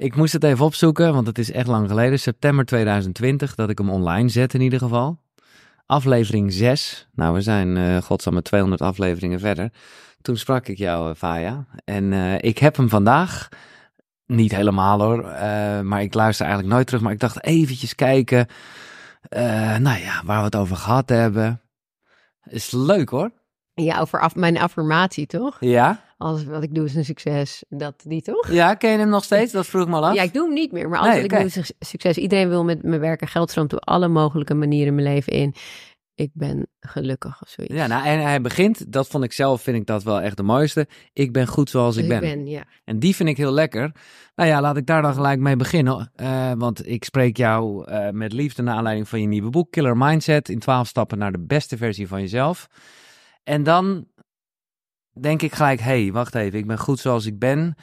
Ik moest het even opzoeken, want het is echt lang geleden. September 2020 dat ik hem online zet in ieder geval. Aflevering 6. Nou, we zijn uh, godsamme 200 afleveringen verder. Toen sprak ik jou, Faya. En uh, ik heb hem vandaag, niet helemaal hoor, uh, maar ik luister eigenlijk nooit terug. Maar ik dacht eventjes kijken, nou ja, waar we het over gehad hebben. Is leuk hoor. Ja, over af, mijn affirmatie, toch? Ja. Alles wat ik doe is een succes. Dat die toch? Ja, ken je hem nog steeds? Dat vroeg me al af. Ja, ik doe hem niet meer. Maar alles nee, wat ik doe is een succes. Iedereen wil met me werken. Geld stroomt op alle mogelijke manieren mijn leven in. Ik ben gelukkig of zoiets. Ja, nou, en hij begint, dat vond ik zelf, vind ik dat wel echt de mooiste. Ik ben goed zoals ik, ik ben. ben ja. En die vind ik heel lekker. Nou ja, laat ik daar dan gelijk mee beginnen. Uh, want ik spreek jou uh, met liefde naar aanleiding van je nieuwe boek, Killer Mindset. In 12 stappen naar de beste versie van jezelf. En dan denk ik gelijk, hé, hey, wacht even, ik ben goed zoals ik ben.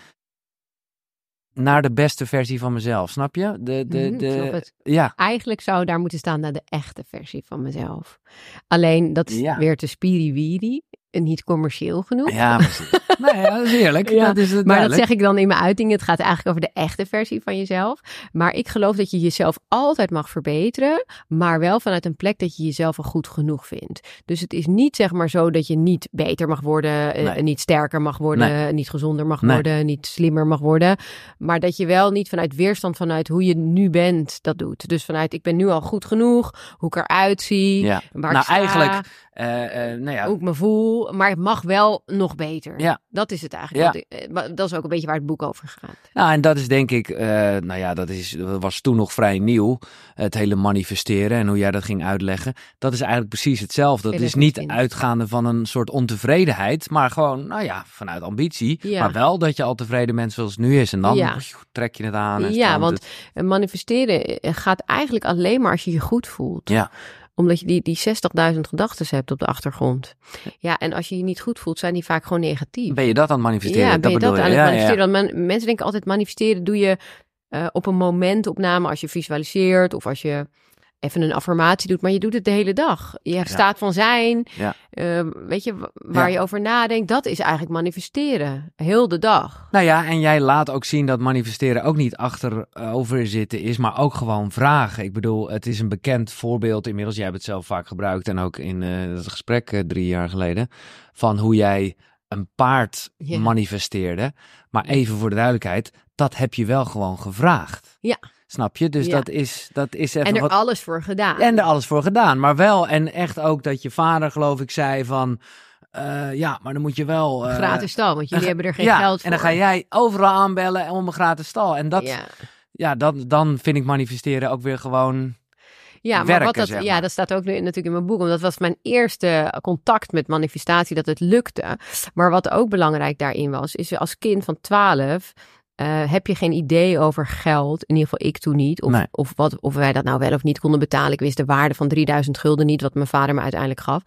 Naar de beste versie van mezelf, snap je? De, de, Mhm, de. Ja, Eigenlijk zou daar moeten staan naar de echte versie van mezelf. Alleen dat is Ja. weer te spiriwiri niet commercieel genoeg. ja, precies. nee, ja, dat is heerlijk. Ja, dat is het Maar dat zeg ik dan in mijn uiting. Het gaat eigenlijk over de echte versie van jezelf. Maar ik geloof dat je jezelf altijd mag verbeteren. Maar wel vanuit een plek dat je jezelf al goed genoeg vindt. Dus het is niet zeg maar zo dat je niet beter mag worden. eh, niet sterker mag worden. Nee. Niet gezonder mag Nee. worden. Niet slimmer mag worden. Maar dat je wel niet vanuit weerstand vanuit hoe je nu bent dat doet. Dus vanuit ik ben nu al goed genoeg. Hoe ik eruit zie. Ja. Waar Nou, ik sta, eigenlijk, eh, eh, nou ja, hoe ik me voel. Maar het mag wel nog beter. Ja. Dat is het eigenlijk. Want, eh, Dat is ook een beetje waar het boek over gaat. Nou, en dat is denk ik, eh, nou ja, dat, is, dat was toen nog vrij nieuw. Het hele manifesteren en hoe jij dat ging uitleggen. Dat is eigenlijk precies hetzelfde. Het is niet 2020. uitgaande van een soort ontevredenheid, maar gewoon, nou ja, vanuit ambitie. Ja. Maar wel dat je al tevreden bent zoals het nu is. En dan Ja. trek je het aan. En Ja, want het. eh, manifesteren eh, gaat eigenlijk alleen maar als je je goed voelt. Ja. Omdat je die, die 60.000 gedachten hebt op de achtergrond. Ja, en als je je niet goed voelt, zijn die vaak gewoon negatief. Ben je dat aan het manifesteren? ja, ben je dat aan het Ja, ja. manifesteren? Want men- mensen denken altijd manifesteren doe je eh, op een momentopname als je visualiseert of als je even een affirmatie doet, maar je doet het de hele dag. Je hebt staat van zijn, Ja. eh, weet je, wa- waar Ja. je over nadenkt, dat is eigenlijk manifesteren. Heel de dag. Nou ja, en jij laat ook zien dat manifesteren ook niet achterover zitten is, maar ook gewoon vragen. Ik bedoel, het is een bekend voorbeeld inmiddels. Jij hebt het zelf vaak gebruikt en ook in eh, het gesprek eh, drie jaar geleden. Van hoe jij een paard manifesteerde. Maar even voor de duidelijkheid, dat heb je wel gewoon gevraagd. Ja. Snap je? Dus Ja. dat is, dat is even En er wat... alles voor gedaan. En er alles voor gedaan. Maar wel, en echt ook dat je vader, geloof ik, zei van... eh, ja, maar dan moet je wel... eh, gratis stal, want jullie dan hebben er geen ja, geld voor. En dan ga jij overal aanbellen om een gratis stal. En dat, ja, Ja, dat, dan vind ik manifesteren ook weer gewoon. ja maar werken, wat dat, zeg ja, dat staat ook nu natuurlijk in mijn boek. Want dat was mijn eerste contact met manifestatie, dat het lukte. Maar wat ook belangrijk daarin was, is als kind van 12 eh, heb je geen idee over geld. In ieder geval ik toen niet. Of, Nee. of, wat, of wij dat nou wel of niet konden betalen. Ik wist de waarde van 3000 gulden niet, wat mijn vader me uiteindelijk gaf.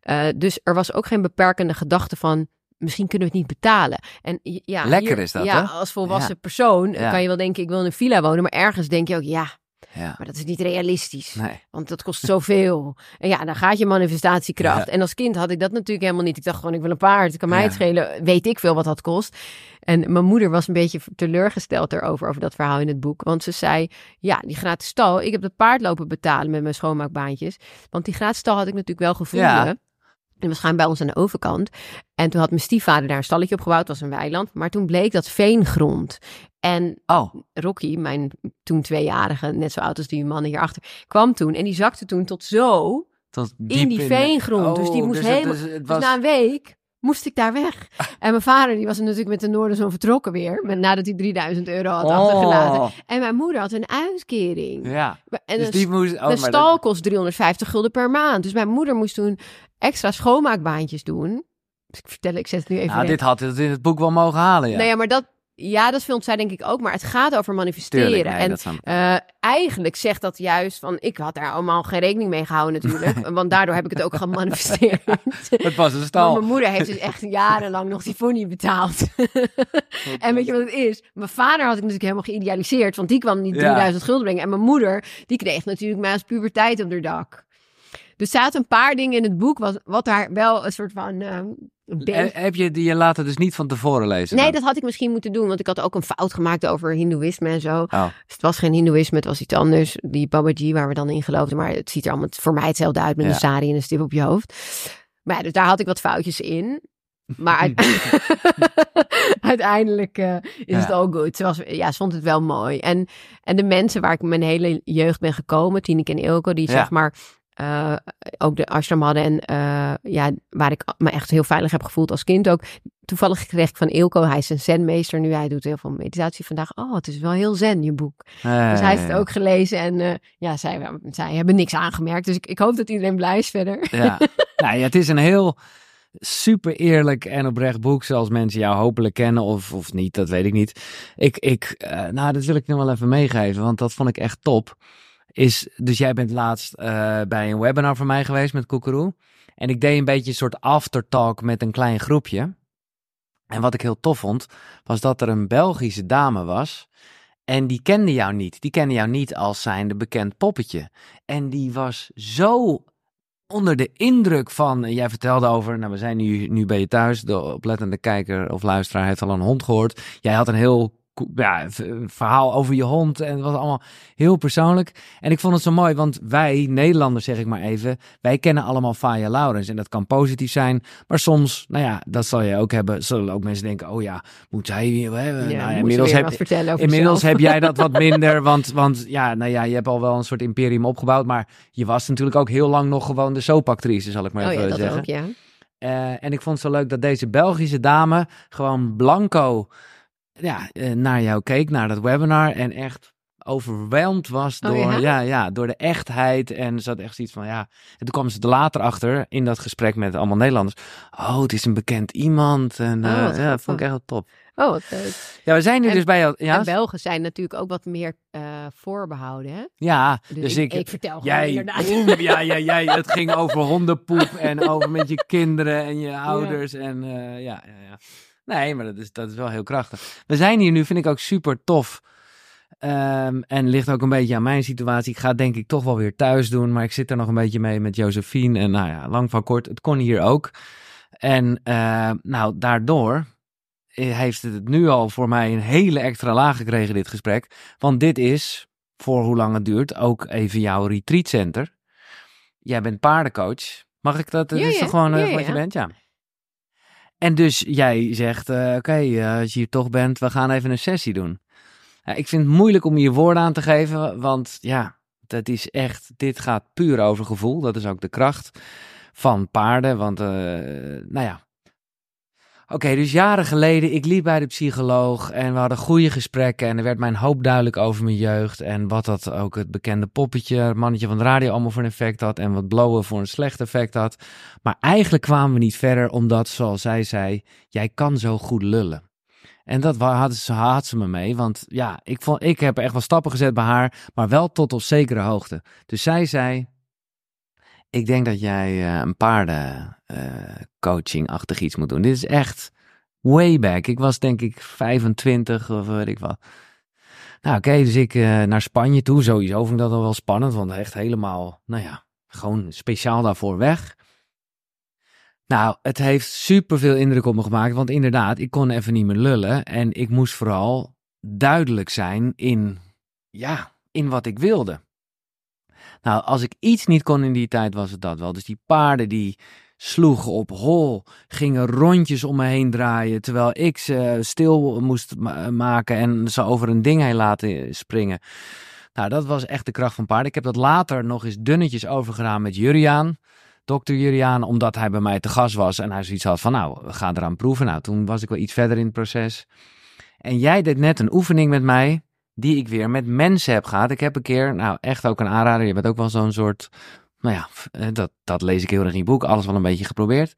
Eh, dus er was ook geen beperkende gedachte van... Misschien kunnen we het niet betalen. En ja, Lekker hier- is dat, ja, hè? als volwassen Ja. persoon Ja. kan je wel denken, ik wil in een villa wonen. Maar ergens denk je ook, ja, Ja. maar dat is niet realistisch. Nee. Want dat kost zoveel. En ja, dan gaat je manifestatiekracht. Ja. En als kind had ik dat natuurlijk helemaal niet. Ik dacht gewoon, ik wil een paard. Kan mij Ja. het schelen. Weet ik veel wat dat kost. En mijn moeder was een beetje teleurgesteld erover, over dat verhaal in het boek. Want ze zei, ja, die gratis stal. Ik heb dat paard lopen betalen met mijn schoonmaakbaantjes. Want die gratis stal had ik natuurlijk wel gevonden. En we gaan bij ons aan de overkant. En toen had mijn stiefvader daar een stalletje op gebouwd. Het was een weiland. Maar toen bleek dat veengrond. En Oh, Rocky, mijn toen tweejarige, net zo oud als die mannen hierachter, kwam toen. En die zakte toen tot zo tot in die veengrond. dus die Oh, moest het- helemaal... dus het Dus was... na een week moest ik daar weg. En mijn vader, die was natuurlijk met de Noorderzon vertrokken weer. Met, nadat hij 3000 euro had achtergelaten. Oh, En mijn moeder had een uitkering. ja. En Dus een, die moest... Oh, maar stal dat- kost 350 gulden per maand. Dus mijn moeder moest toen extra schoonmaakbaantjes doen. Dus ik vertel, ik zet het nu even Nou, dit had het in het boek wel mogen halen, ja. Nou ja, maar dat, ja, dat filmt zij denk ik ook. Maar het gaat over manifesteren. Tuurlijk, nee, en eh, eigenlijk zegt dat juist van... Ik had daar allemaal geen rekening mee gehouden natuurlijk. want daardoor heb ik het ook gemanifesteerd. Het was een Maar stal. mijn moeder heeft dus echt jarenlang nog die niet betaald. en weet je wat het is? Mijn vader had ik natuurlijk helemaal geïdealiseerd. Want die kwam niet Ja. 3000 gulden brengen. En mijn moeder, die kreeg natuurlijk mij als puberteit op haar dak. Dus er zaten een paar dingen in het boek... wat, wat daar wel een soort van... eh, Ben- Heb je die je later dus niet van tevoren lezen? Nee, dan? dat had ik misschien moeten doen, want ik had ook een fout gemaakt over hindoeïsme en zo. Oh. Dus het was geen hindoeïsme, het was iets anders. Die Babaji waar we dan in geloofden, maar het ziet er allemaal voor mij hetzelfde uit met Ja. een sari en een stip op je hoofd. Maar ja, dus daar had ik wat foutjes in. Maar uit- uiteindelijk eh, is het all good. Ze, was, ja, ze vond het wel mooi. En, en de mensen waar ik mijn hele jeugd ben gekomen, Tineke en Ilko, die Ja. zeg maar eh, ook de ashram hadden. En eh, ja, waar ik me echt heel veilig heb gevoeld als kind ook. Toevallig kreeg ik van Ilko, hij is een zenmeester nu. Hij doet heel veel meditatie vandaag. Oh, het is wel heel zen, je boek. Dus hij heeft het ook gelezen en eh, ja, zij, zij hebben niks aangemerkt. Dus ik, ik hoop dat iedereen blij is verder. Ja. nou, ja, het is een heel super eerlijk en oprecht boek, zoals mensen jou hopelijk kennen of, of niet, dat weet ik niet. Ik, ik nou, dat wil ik nog wel even meegeven, want dat vond ik echt top. Is, dus jij bent laatst eh, bij een webinar van mij geweest met Koekeroe. En ik deed een beetje een soort aftertalk met een klein groepje. En wat ik heel tof vond, was dat er een Belgische dame was. En die kende jou niet. Die kende jou niet als zijnde bekend poppetje. En die was zo onder de indruk van. Jij vertelde over. Nou, we zijn nu, nu bij je thuis. De oplettende kijker of luisteraar heeft al een hond gehoord. Jij had een heel ja, verhaal over je hond. En het was allemaal heel persoonlijk. En ik vond het zo mooi, want wij, Nederlanders zeg ik maar even. Wij kennen allemaal Faya Laurens. En dat kan positief zijn. Maar soms, nou ja, dat zal je ook hebben. Zullen ook mensen denken: oh ja, moet hij weer. nou ja, moet inmiddels heb, Inmiddels heb jij dat wat minder, want, want ja, nou ja, je hebt al wel een soort imperium opgebouwd, maar je was natuurlijk ook heel lang nog gewoon de soapactrice, zal ik maar Oh even ja, zeggen. ook, ja. Eh, en ik vond het zo leuk dat deze Belgische dame gewoon blanco ja, eh, naar jou keek, naar dat webinar en echt overweldigd was Oh, door, ja? ja? Ja, door de echtheid en ze had echt zoiets van, ja. En toen kwam ze er later achter in dat gesprek met allemaal Nederlanders. Oh, het is een bekend iemand en Oh, eh, ja, dat vond ik echt top. Oh, wat leuk. Ja, we zijn nu En- dus bij jou. Ja, En Belgen zijn natuurlijk ook wat meer eh, voorbehouden, hè? ja Dus, dus ik, ik, ik vertel gewoon Jij, inderdaad. boem, ja, ja, jij. Het ging over hondenpoep en over met je kinderen en je ouders. En ja, ja, ja. Nee, maar dat is, dat is wel heel krachtig. We zijn hier nu, vind ik ook super tof. Ehm, en ligt ook een beetje aan mijn situatie. Ik ga het denk ik toch wel weer thuis doen. Maar ik zit er nog een beetje mee met Josephine. En nou ja, lang van kort. Het kon hier ook. En eh, nou, daardoor heeft het nu al voor mij een hele extra laag gekregen, dit gesprek. Want dit is, voor hoe lang het duurt, ook even jouw retreatcenter. Jij bent paardencoach. Mag ik dat? Ja, is ja. toch gewoon eh, Ja, wat je bent? Ja. En dus jij zegt, eh, oké, eh, als je hier toch bent, we gaan even een sessie doen. Ik vind het moeilijk om hier woorden aan te geven, want ja, dat is echt, dit gaat puur over gevoel. Dat is ook de kracht van paarden, want eh, nou ja. Oké, dus jaren geleden, ik liep bij de psycholoog en we hadden goede gesprekken en er werd mij een hoop duidelijk over mijn jeugd en wat dat ook het bekende poppetje, mannetje van de radio allemaal voor een effect had en wat blowen voor een slecht effect had. Maar eigenlijk kwamen we niet verder omdat, zoals zij zei, jij kan zo goed lullen. En dat had ze, had ze me mee, want ja, ik, vond, ik heb echt wel stappen gezet bij haar, maar wel tot op zekere hoogte. Dus zij zei, ik denk dat jij eh, een paardencoaching-achtig iets moet doen. Dit is echt way back. Ik was denk ik 25 of weet ik wat. Nou oké, dus ik eh, naar Spanje toe. Sowieso vond ik dat al wel spannend, want echt helemaal, nou ja, gewoon speciaal daarvoor weg. Nou, het heeft superveel indruk op me gemaakt, want inderdaad, ik kon even niet meer lullen. En ik moest vooral duidelijk zijn in, ja, in wat ik wilde. Nou, als ik iets niet kon in die tijd, was het dat wel. Dus die paarden die sloegen op hol, gingen rondjes om me heen draaien, terwijl ik ze stil moest ma- maken en ze over een ding heen laten springen. Nou, dat was echt de kracht van paarden. Ik heb dat later nog eens dunnetjes overgedaan met Juriaan, dokter Juriaan, omdat hij bij mij te gast was en hij zoiets had van, nou, we gaan eraan proeven. Nou, toen was ik wel iets verder in het proces. En jij deed net een oefening met mij, die ik weer met mensen heb gehad. Ik heb een keer, nou echt ook een aanrader, je bent ook wel zo'n soort, nou ja, eh, dat, dat lees ik heel erg in je boek, alles wel een beetje geprobeerd.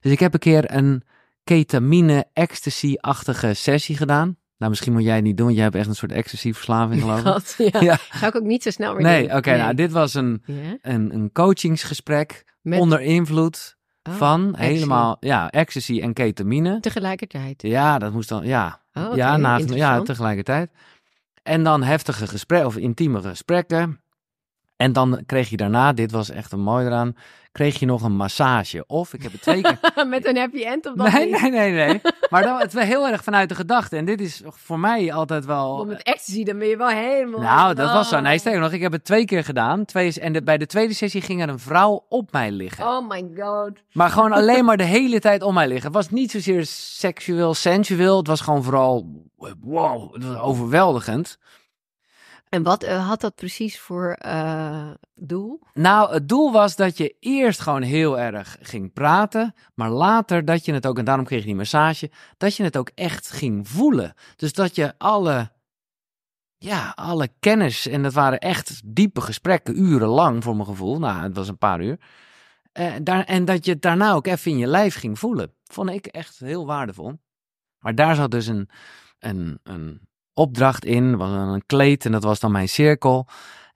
Dus ik heb een keer een ketamine ecstasy-achtige sessie gedaan. Nou, misschien moet jij het niet doen, want jij hebt echt een soort ecstasy-verslaving geloof ik. God, ja. Ja. Zou ik ook niet zo snel meer Nee, oké, nou dit was een, een, een coachingsgesprek Met onder invloed Oh, van ecstasy. helemaal, ja, ecstasy en ketamine. tegelijkertijd. Ja, dat moest dan, ja. Oh, ja, na, ja, tegelijkertijd. En dan heftige gesprekken, of intieme gesprekken. En dan kreeg je daarna, dit was echt een mooi eraan, kreeg je nog een massage. Of ik heb het twee keer... Met een happy end op dat Nee, niet? nee, nee, nee. Maar dan, het was heel erg vanuit de gedachte. En dit is voor mij altijd wel... Want met ecstasy, dan ben je wel helemaal... Nou, dat was zo. Nee, Oh. sterker nog, ik heb het twee keer gedaan. Twee, en de- bij de tweede sessie ging er een vrouw op mij liggen. Oh my god. Maar gewoon alleen maar de hele tijd om mij liggen. Het was niet zozeer seksueel, sensueel. Het was gewoon vooral, wow, het was overweldigend. En wat eh, had dat precies voor eh, doel? Nou, het doel was dat je eerst gewoon heel erg ging praten, maar later dat je het ook, en daarom kreeg je die massage, dat je het ook echt ging voelen. Dus dat je alle, ja, alle kennis, en dat waren echt diepe gesprekken, urenlang voor mijn gevoel, nou, het was een paar uur. Eh, daar, en dat je het daarna ook even in je lijf ging voelen. Vond ik echt heel waardevol. Maar daar zat dus een, een, een opdracht in, was een kleed en dat was dan mijn cirkel.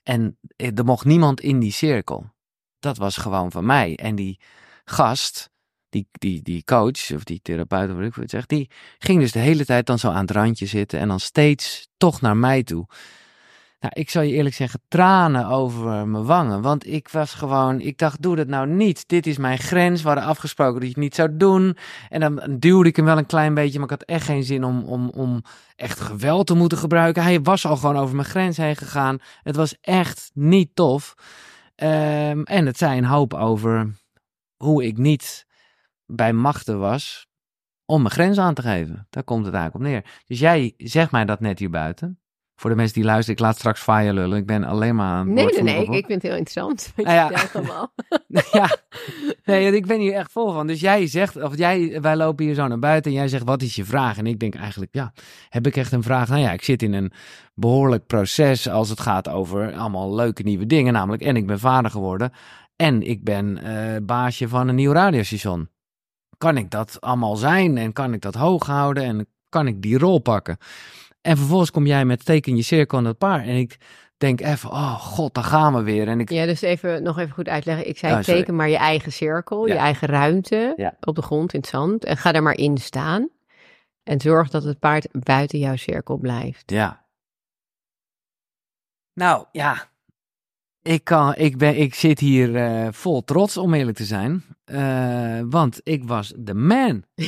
En er mocht niemand in die cirkel. Dat was gewoon van mij. En die gast, die, die, die coach of die therapeut, of wat ik het zeg, die ging dus de hele tijd dan zo aan het randje zitten en dan steeds toch naar mij toe. Nou, ik zal je eerlijk zeggen, tranen over mijn wangen. Want ik was gewoon, ik dacht, doe dat nou niet. Dit is mijn grens. We hadden afgesproken dat je het niet zou doen. En dan duwde ik hem wel een klein beetje, maar ik had echt geen zin om, om, om echt geweld te moeten gebruiken. Hij was al gewoon over mijn grens heen gegaan. Het was echt niet tof. Ehm, en het zei een hoop over hoe ik niet bij machten was om mijn grens aan te geven. Daar komt het eigenlijk op neer. Dus jij zegt mij dat net hier buiten. Voor de mensen die luisteren, ik laat straks fire lullen. Ik ben alleen maar aan Nee, nee, nee. Ik, vind het heel interessant. wat Ah, je ja. allemaal. ja, nee, ik ben hier echt vol van. Dus jij zegt, of jij, wij lopen hier zo naar buiten en jij zegt, wat is je vraag? En ik denk eigenlijk, ja, heb ik echt een vraag? Nou ja, ik zit in een behoorlijk proces als het gaat over allemaal leuke nieuwe dingen. Namelijk, en ik ben vader geworden en ik ben eh, baasje van een nieuw radiostation. Kan ik dat allemaal zijn en kan ik dat hoog houden en kan ik die rol pakken? En vervolgens kom jij met teken je cirkel en dat paar. En ik denk even, oh god, daar gaan we weer. En ik, Ja, dus even, nog even goed uitleggen. Ik zei, Oh, teken maar je eigen cirkel, Ja. je eigen ruimte Ja. op de grond, in het zand. En ga daar maar in staan. En zorg dat het paard buiten jouw cirkel blijft. Ja. Nou, ja. Ik, kan, ik, ben, ik zit hier eh, vol trots, om eerlijk te zijn. Eh, want ik was de man.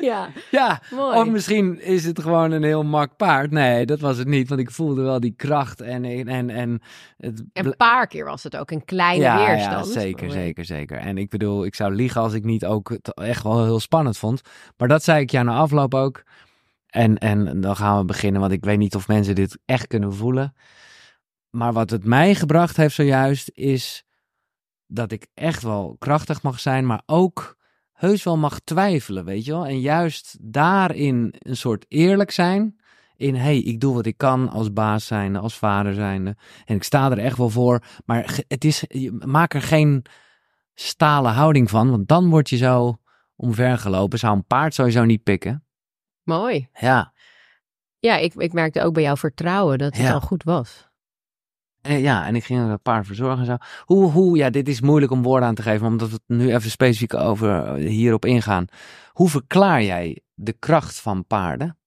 ja, Ja, mooi. of misschien is het gewoon een heel mak paard. Nee, dat was het niet. Want ik voelde wel die kracht en... en, en het Een paar keer was het ook een kleine ja, weerstand. Ja, zeker, zeker, zeker. En ik bedoel, ik zou liegen als ik niet ook het echt wel heel spannend vond. Maar dat zei ik jou na afloop ook. En, en dan gaan we beginnen, want ik weet niet of mensen dit echt kunnen voelen. Maar wat het mij gebracht heeft zojuist, is dat ik echt wel krachtig mag zijn, maar ook heus wel mag twijfelen, weet je wel. En juist daarin een soort eerlijk zijn. In, hey, ik doe wat ik kan als baas zijnde, als vader zijnde. En ik sta er echt wel voor. Maar het is, maak er geen stalen houding van, want dan word je zo omvergelopen. Zou een paard sowieso niet pikken. Mooi. Ja, Ja, ik, ik merkte ook bij jouw vertrouwen dat het Ja. al goed was. En, ja, en ik ging een paard verzorgen en zo. Hoe, hoe, ja, dit is moeilijk om woorden aan te geven, omdat we het nu even specifiek over eh, hierop ingaan. Hoe verklaar jij de kracht van paarden?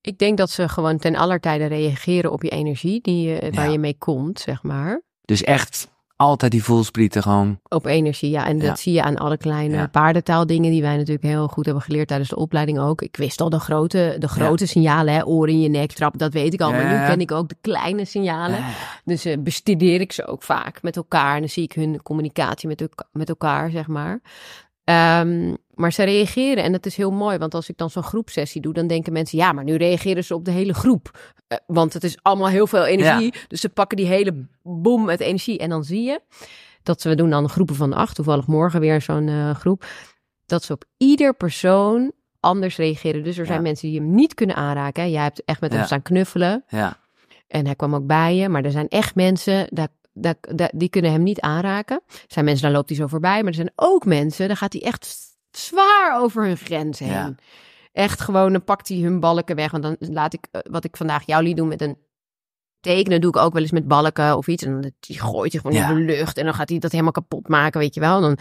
Ik denk dat ze gewoon ten aller tijde reageren op je energie die je, waar Ja. je mee komt, zeg maar. Dus echt altijd die voelsprieten gewoon. Op energie, ja. En dat zie je aan alle kleine Ja. paardentaaldingen die wij natuurlijk heel goed hebben geleerd tijdens de opleiding ook. Ik wist al de grote, de grote signalen, hè, oren in je nek, trap, dat weet ik al. Maar nu ken ik ook de kleine signalen. Dus eh, bestudeer ik ze ook vaak met elkaar. En dan zie ik hun communicatie met, met elkaar, zeg maar. Ehm, maar ze reageren en dat is heel mooi. Want als ik dan zo'n groepsessie doe, dan denken mensen... ja, maar nu reageren ze op de hele groep. Eh, want het is allemaal heel veel energie. Dus ze pakken die hele boom met energie. En dan zie je dat ze, we doen dan groepen van acht. Toevallig morgen weer zo'n eh, groep. Dat ze op ieder persoon anders reageren. Dus er zijn Ja. mensen die hem niet kunnen aanraken. hè. Jij hebt echt met hem staan knuffelen. ja, En hij kwam ook bij je. Maar er zijn echt mensen, daar, die kunnen hem niet aanraken. Er zijn mensen, daar loopt hij zo voorbij. Maar er zijn ook mensen, daar gaat hij echt zwaar over hun grens heen. Ja. Echt gewoon, dan pakt hij hun balken weg. Want dan laat ik, eh, wat ik vandaag jou liet doen met een tekenen, doe ik ook wel eens met balken of iets. En dan die gooit hij gewoon Ja. in de lucht. En dan gaat hij dat helemaal kapot maken, weet je wel. Dan,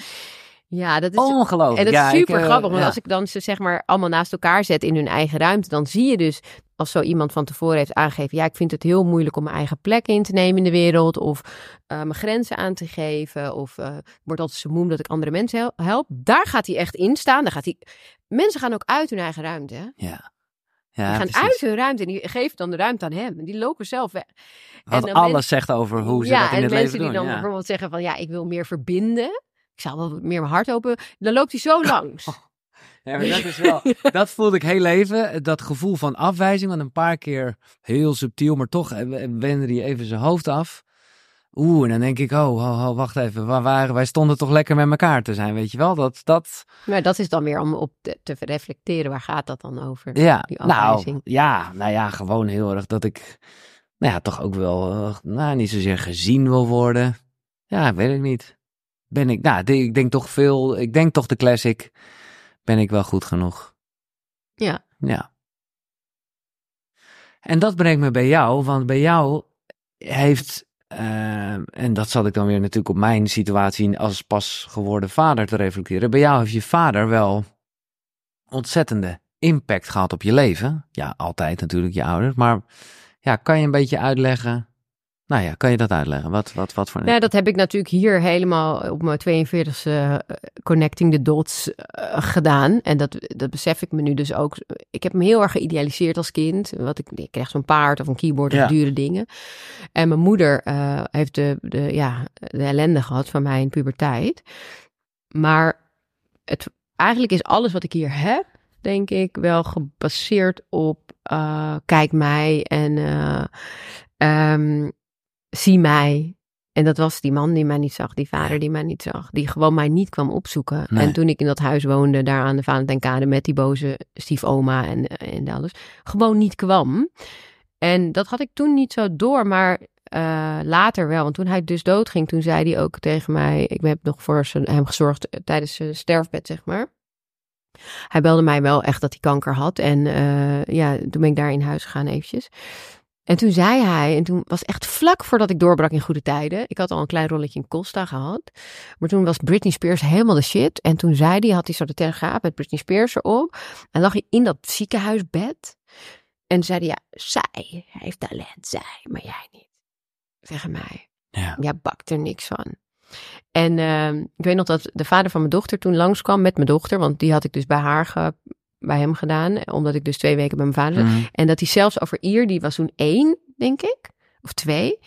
ja, dat is... ongelooflijk. En dat Ja, is super eh, grappig, want ja. als ik dan ze zeg maar allemaal naast elkaar zet in hun eigen ruimte, dan zie je dus als zo iemand van tevoren heeft aangegeven, ja, ik vind het heel moeilijk om mijn eigen plek in te nemen in de wereld, of uh, mijn grenzen aan te geven, of uh, ik word altijd zo moe dat ik andere mensen help. Daar gaat hij echt in staan. Daar gaat hij... Mensen gaan ook uit hun eigen ruimte. Hè? Ja. Ja, die gaan uit hun ruimte en die geven dan de ruimte aan hem. En die lopen zelf weg. Wat en alles zegt over hoe ze ja, dat in het leven doen. Ja, en mensen die dan bijvoorbeeld zeggen van, ja, ik wil meer verbinden. Ik zou wel meer mijn hart open. Dan loopt hij zo langs. Ja, maar dat is wel. dat voelde ik heel even. Dat gevoel van afwijzing. Want een paar keer heel subtiel, maar toch wende hij even zijn hoofd af. Oeh, en dan denk ik, oh, oh, oh, wacht even, waar waren wij stonden toch lekker met elkaar te zijn, weet je wel? Dat, dat... Maar dat is dan weer om op te, te reflecteren, waar gaat dat dan over? Ja, nou, ja, nou ja, gewoon heel erg dat ik, nou ja, toch ook wel, uh, nou, niet zozeer gezien wil worden. Ja, weet ik niet. Ben ik, nou, ik denk toch veel, ik denk toch de classic, ben ik wel goed genoeg? Ja. Ja. En dat brengt me bij jou, want bij jou heeft uh, en dat zat ik dan weer natuurlijk op mijn situatie als pas geworden vader te reflecteren. Bij jou heeft je vader wel ontzettende impact gehad op je leven. Ja, altijd natuurlijk je ouders. Maar ja, kan je een beetje uitleggen nou ja, kan je dat uitleggen? Wat, wat, wat voor... Nou, dat heb ik natuurlijk hier helemaal op mijn 42e uh, Connecting the Dots uh, gedaan. En dat, dat besef ik me nu dus ook. Ik heb me heel erg geïdealiseerd als kind. Wat ik, ik kreeg zo'n paard of een keyboard of dure dingen. En mijn moeder uh, heeft de, de, ja, de ellende gehad van mij in puberteit. Maar het, eigenlijk is alles wat ik hier heb, denk ik, wel gebaseerd op kijk mij en... Um, zie mij. En dat was die man die mij niet zag, die vader die mij niet zag, die gewoon mij niet kwam opzoeken. En toen ik in dat huis woonde, daar aan de Valentijnkade met die boze stiefoma en, en alles, gewoon niet kwam. En dat had ik toen niet zo door, maar uh, later wel. Want toen hij dus doodging, toen zei hij ook tegen mij, ik heb nog voor hem gezorgd tijdens zijn sterfbed, zeg maar. Hij belde mij wel echt dat hij kanker had. En uh, ja, toen ben ik daar in huis gegaan eventjes. En toen zei hij, en toen was echt vlak voordat ik doorbrak in goede tijden. Ik had al een klein rolletje in Costa gehad. Maar toen was Britney Spears helemaal de shit. En toen zei hij, had hij zo de telegraaf met Britney Spears erop. En lag hij in dat ziekenhuisbed. En zei hij, ja, zij heeft talent, zij, maar jij niet. Tegen mij. Ja. Jij bakt er niks van. En uh, ik weet nog dat de vader van mijn dochter toen langskwam met mijn dochter. Want die had ik dus bij haar ge bij hem gedaan. Omdat ik dus twee weken bij mijn vader zat. Mhm. En dat hij zelfs over Ier, die was toen één, denk ik. Of twee.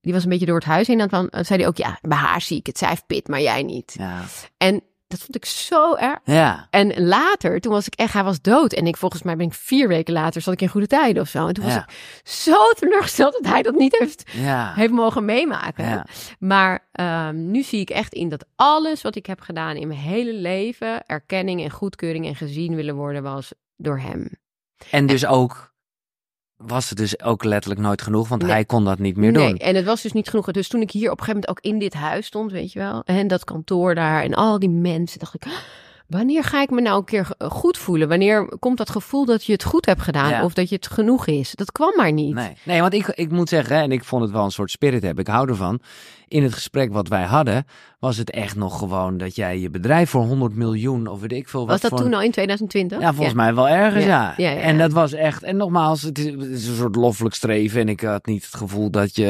Die was een beetje door het huis heen. En dan zei hij ook, ja, bij haar zie ik het. Zij heeft pit, maar jij niet. Ja. En dat vond ik zo erg. Ja. En later, toen was ik echt, hij was dood. En ik volgens mij ben ik vier weken later, zat ik in goede tijden of zo. En toen was ik zo teleurgesteld dat hij dat niet heeft, ja. heeft mogen meemaken. Ja. Maar um, nu zie ik echt in dat alles wat ik heb gedaan in mijn hele leven, erkenning en goedkeuring en gezien willen worden, was door hem. En dus ook was het dus ook letterlijk nooit genoeg, want hij kon dat niet meer nee, doen. En het was dus niet genoeg. Dus toen ik hier op een gegeven moment ook in dit huis stond, weet je wel, en dat kantoor daar en al die mensen, dacht ik, wanneer ga ik me nou een keer goed voelen? Wanneer komt dat gevoel dat je het goed hebt gedaan of dat je het genoeg is? Dat kwam maar niet. Nee, nee want ik, ik moet zeggen, en ik vond het wel een soort spirit hebben, ik hou ervan. In het gesprek wat wij hadden, was het echt nog gewoon dat jij je bedrijf voor 100 miljoen of weet ik veel wat. Was dat voor... toen al in 2020? Ja, volgens mij wel ergens, ja. Ja. En dat was echt, en nogmaals, het is, het is, een soort loffelijk streven en ik had niet het gevoel dat je,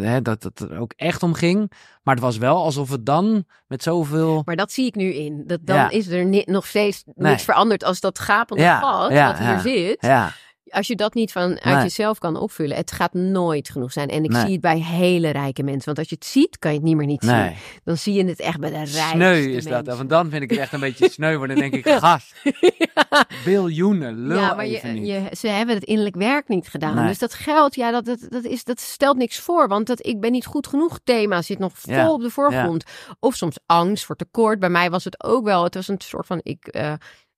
hè, dat het er ook echt om ging. Maar het was wel alsof het dan met zoveel... Maar dat zie ik nu in. Dat dan is er nog steeds niets veranderd als dat gapende gat wat hier zit. Ja als je dat niet vanuit nee. jezelf kan opvullen, het gaat nooit genoeg zijn. En ik zie het bij hele rijke mensen. Want als je het ziet, kan je het niet meer niet nee. zien. Dan zie je het echt bij de rijkste Sneu is mensen. dat. Want dan vind ik het echt een beetje sneu. Want dan denk ik, gast, ja. biljoenen, lul Ja, maar je, je, ze hebben het innerlijk werk niet gedaan. Dus dat geld, ja, dat, dat, dat, is, dat stelt niks voor. Want dat ik ben niet goed genoeg thema zit nog vol ja. op de voorgrond. Of soms angst voor tekort. Bij mij was het ook wel. Het was een soort van, ik... Uh,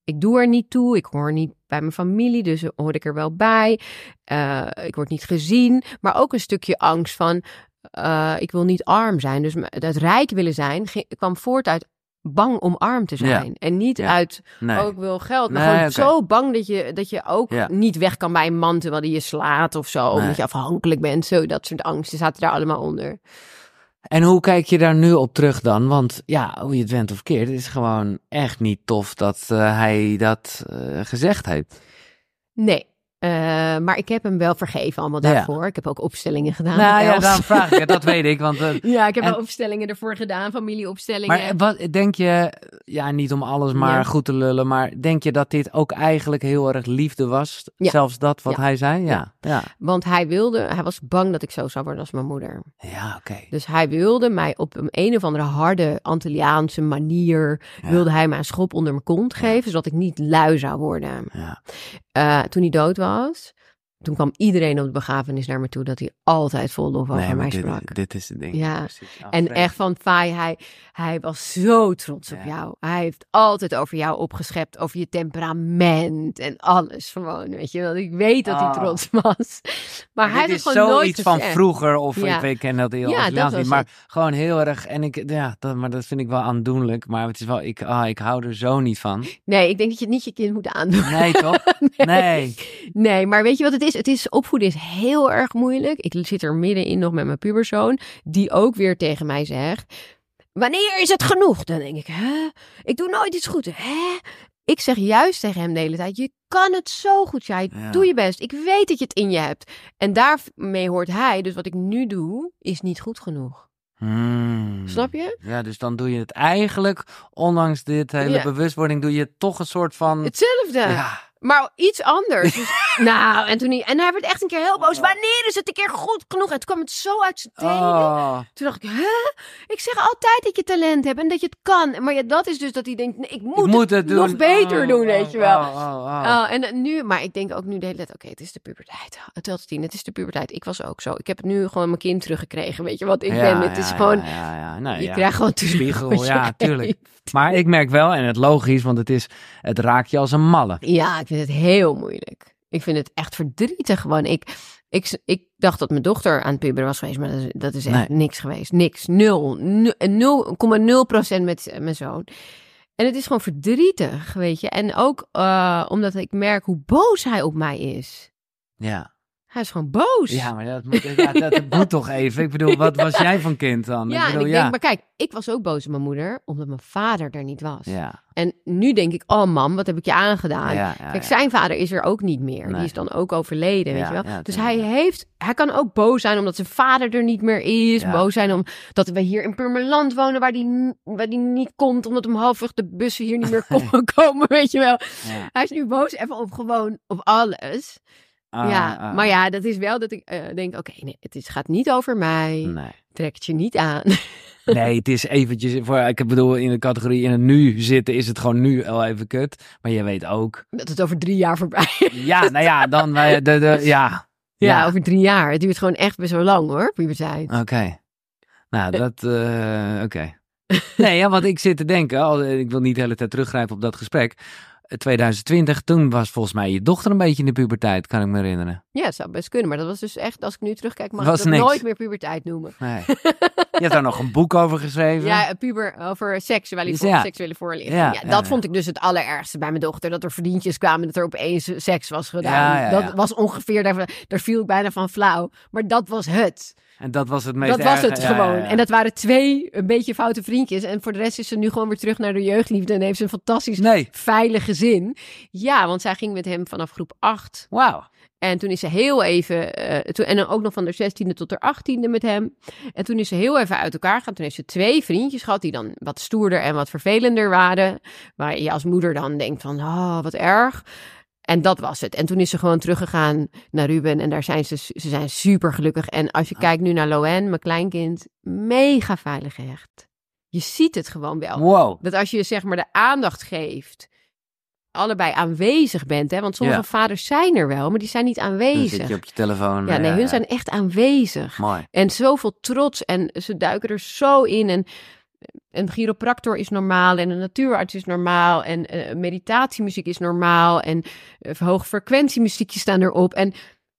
ik doe er niet toe. Ik hoor niet bij mijn familie, dus hoor ik er wel bij. Uh, ik word niet gezien. Maar ook een stukje angst van. Uh, ik wil niet arm zijn. Dus het rijk willen zijn kwam voort uit bang om arm te zijn. Ja. En niet Ja. uit, Nee. oh, ik wil geld. Maar Nee, gewoon zo bang dat je, dat je ook Ja. niet weg kan bij een man terwijl die je slaat of zo. Nee. Omdat je afhankelijk bent. Zo, dat soort angsten zaten daar allemaal onder. En hoe kijk je daar nu op terug dan? Want ja, hoe je het went of keert, het is gewoon echt niet tof dat eh, hij dat eh, gezegd heeft. Nee. Eh, maar ik heb hem wel vergeven allemaal Ja. daarvoor. Ik heb ook opstellingen gedaan. nou ja, daarom vraag ik het, dat weet ik. Want, eh, Ja, ik heb En- wel opstellingen ervoor gedaan, familieopstellingen. maar wat denk je, ja, niet om alles maar Ja. goed te lullen, maar denk je dat dit ook eigenlijk heel erg liefde was? Ja. Zelfs dat wat hij zei? Ja. Ja, Want hij wilde, hij was bang dat ik zo zou worden als mijn moeder. ja oké. Dus hij wilde mij op een, een of andere harde Antilliaanse manier, wilde hij mij een schop onder mijn kont geven, zodat ik niet lui zou worden. Ja. Eh, toen hij dood was, toen kwam iedereen op de begrafenis naar me toe dat hij altijd vol lof over Nee, mij dit, sprak. dit is het ding. Ja. Precies. En echt van Fai, hij, hij was zo trots op jou. Hij heeft altijd over jou opgeschept, over je temperament en alles gewoon, weet je. Want ik weet dat hij Ah. trots was. Maar hij heeft gewoon nooit zoiets van vroeger, of Ja. ik weet, ken dat heel Ja, dat niet, maar het. gewoon heel erg, en ik, ja, dat, maar dat vind ik wel aandoenlijk, maar het is wel, ik, ah, ik hou er zo niet van. Nee, ik denk dat je het niet je kind moet aandoen. Nee, toch? nee. Nee, maar weet je wat het is? Het is opvoeden is heel erg moeilijk. Ik zit er middenin nog met mijn puberzoon, die ook weer tegen mij zegt: Wanneer is het genoeg? Dan denk ik: Hè? Ik doe nooit iets goed. Hè? Ik zeg juist tegen hem de hele tijd: Je kan het zo goed, jij. Ja. Doe je best. Ik weet dat je het in je hebt. En daarmee hoort hij. Dus wat ik nu doe, is niet goed genoeg. Hmm. Snap je? Ja, dus dan doe je het eigenlijk, ondanks dit hele Ja. bewustwording, doe je toch een soort van... Hetzelfde. Ja, Maar iets anders. Dus, nou, en toen hij, en hij werd echt een keer heel boos. Wanneer is het een keer goed genoeg? En toen kwam het zo uit zijn tenen. oh. Toen dacht ik, hè? Ik zeg altijd dat je talent hebt en dat je het kan. Maar ja, dat is dus dat hij denkt, nee, ik moet, ik moet het doen. nog beter Oh, doen, oh, weet je wel. oh, oh, oh. Oh, en eh, nu, maar ik denk ook nu de hele tijd, oké, het is de puberteit. Het telt tien, het is de puberteit. Ik was ook zo. Ik heb het nu gewoon mijn kind teruggekregen, weet je wat ik Ja, ben. Het ja, is gewoon, Ja, ja, Nou, je krijgt gewoon terug Spiegel, ja, tuurlijk. Maar ik merk wel, en het logisch, want het is, het raakt je als een malle. Ja, ik vind het heel moeilijk. Ik vind het echt verdrietig gewoon. Ik, ik, ik dacht dat mijn dochter aan het puberen was geweest, maar dat is, dat is echt Nee. niks geweest. Niks. Nul. Nu- 0,0 procent met mijn zoon. En het is gewoon verdrietig, weet je. En ook eh, omdat ik merk hoe boos hij op mij is. Ja. Hij is gewoon boos. Ja, maar dat moet, ja, dat, moet toch even. Ik bedoel, wat was jij van kind dan? Ja, ik bedoel, ik ja. denk, maar kijk, ik was ook boos op mijn moeder, omdat mijn vader er niet was. ja. En nu denk ik, oh mam, wat heb ik je aangedaan? ja, Kijk, zijn vader is er ook niet meer. Nee. Die is dan ook overleden, weet je wel. dus hij heeft, hij kan ook boos zijn omdat zijn vader er niet meer is. Boos zijn omdat we hier in Purmerland wonen waar die, waar die niet komt. Omdat om halfweg de bussen hier niet meer komen, komen, weet je wel. Hij is nu boos even op gewoon op alles. Ah, ja, ah. maar ja, dat is wel dat ik eh, denk, oké, nee, het is, gaat niet over mij. Nee. Trek het je niet aan. nee, het is eventjes, voor, ik bedoel, in de categorie in het nu zitten is het gewoon nu al even kut. Maar je weet ook, dat het over drie jaar voorbij is. ja, nou ja, dan, eh, de, de, ja. Ja, over drie jaar. Het duurt gewoon echt best wel lang hoor, puberteit. Oké. Nou, dat, eh, oké. Nee, ja, want ik zit te denken, al, ik wil niet de hele tijd teruggrijpen op dat gesprek. Eh, 2020, toen was volgens mij je dochter een beetje in de puberteit, kan ik me herinneren. Ja, het zou best kunnen. Maar dat was dus echt, als ik nu terugkijk, mag Was ik dat niks. nooit meer puberteit noemen. Nee. je hebt daar nog een boek over geschreven. Ja, een puber over seksuele, Ja. seksuele voorlichting. Ja, dat vond ik dus het allerergste bij mijn dochter. Dat er vriendjes kwamen dat er opeens seks was gedaan. Dat was ongeveer, daar, daar viel ik bijna van flauw. Maar dat was het. En dat was het meest Dat was het Ja, gewoon. ja. En dat waren twee een beetje foute vriendjes. En voor de rest is ze nu gewoon weer terug naar de jeugdliefde. En heeft ze een fantastisch Nee, veilig gezin. Ja, want zij ging met hem vanaf groep 8 wauw. En toen is ze heel even, eh, toen, en dan ook nog van de 16e tot de 18e met hem. En toen is ze heel even uit elkaar gegaan. Toen heeft ze twee vriendjes gehad die dan wat stoerder en wat vervelender waren. Waar je als moeder dan denkt van, oh, wat erg. En dat was het. En toen is ze gewoon teruggegaan naar Ruben. En daar zijn ze, ze zijn super gelukkig. En als je Ah. kijkt nu naar Loen, mijn kleinkind, mega veilig gehecht. Je ziet het gewoon wel. Wow. Dat als je zeg maar de aandacht geeft, allebei aanwezig bent. Hè? Want sommige Ja. vaders zijn er wel, maar die zijn niet Dan aanwezig. zit je op je telefoon. Ja, nee, eh, hun zijn echt aanwezig. Mooi. En zoveel trots en ze duiken er zo in. En een chiropractor is normaal en een natuurarts is normaal. En eh, meditatiemuziek is normaal. En uh, hoogfrequentiemuziekjes staan erop. En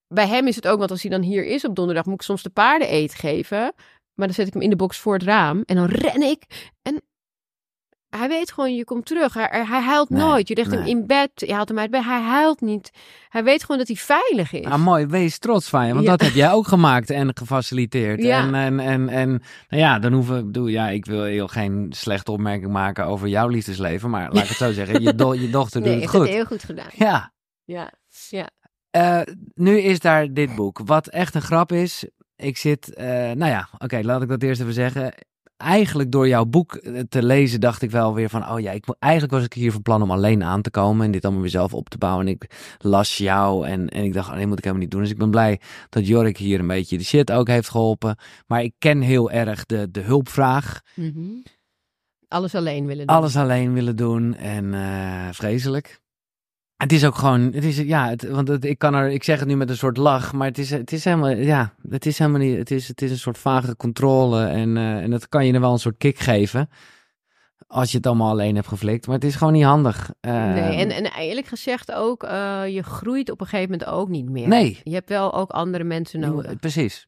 bij hem is het ook, want als hij dan hier is op donderdag, moet ik soms de paarden eten geven. Maar dan zet ik hem in de box voor het raam en dan ren ik. En hij weet gewoon, je komt terug. Hij, hij huilt Nee, nooit. Je legt hem nee. in bed, je haalt hem uit bed. Hij huilt niet. Hij weet gewoon dat hij veilig is. Ah, mooi, wees trots van je, want Ja. dat heb jij ook gemaakt en gefaciliteerd. Ja. En, en, en, en nou ja, dan hoeven, bedoel, ja, ik wil heel geen slechte opmerking maken over jouw liefdesleven, maar laat ik het zo zeggen, je, do- je dochter nee, doet heeft het het goed. heel goed gedaan. Ja, Ja, ja. Eh, nu is daar dit boek. Wat echt een grap is. Ik zit, eh, nou ja, oké, laat ik dat eerst even zeggen. Eigenlijk door jouw boek eh, te lezen dacht ik wel weer van, oh ja, ik, eigenlijk was ik hier van plan om alleen aan te komen en dit allemaal weer zelf op te bouwen. En ik las jou en, en ik dacht, oh, nee, moet ik helemaal niet doen. Dus ik ben blij dat Jorik hier een beetje de shit ook heeft geholpen. Maar ik ken heel erg de, de hulpvraag. Mhm. Alles alleen willen doen. Alles alleen willen doen en eh, vreselijk. Het is ook gewoon, het is, ja, het, want het, ik kan er, ik zeg het nu met een soort lach, maar het is, het is helemaal, ja, het is helemaal niet, het is, het is een soort vage controle en, eh, en dat kan je er wel een soort kick geven. Als je het allemaal alleen hebt geflikt, maar het is gewoon niet handig. Eh, Nee, en, en eerlijk gezegd ook, eh, je groeit op een gegeven moment ook niet meer. Nee. Je hebt wel ook andere mensen nodig. Precies.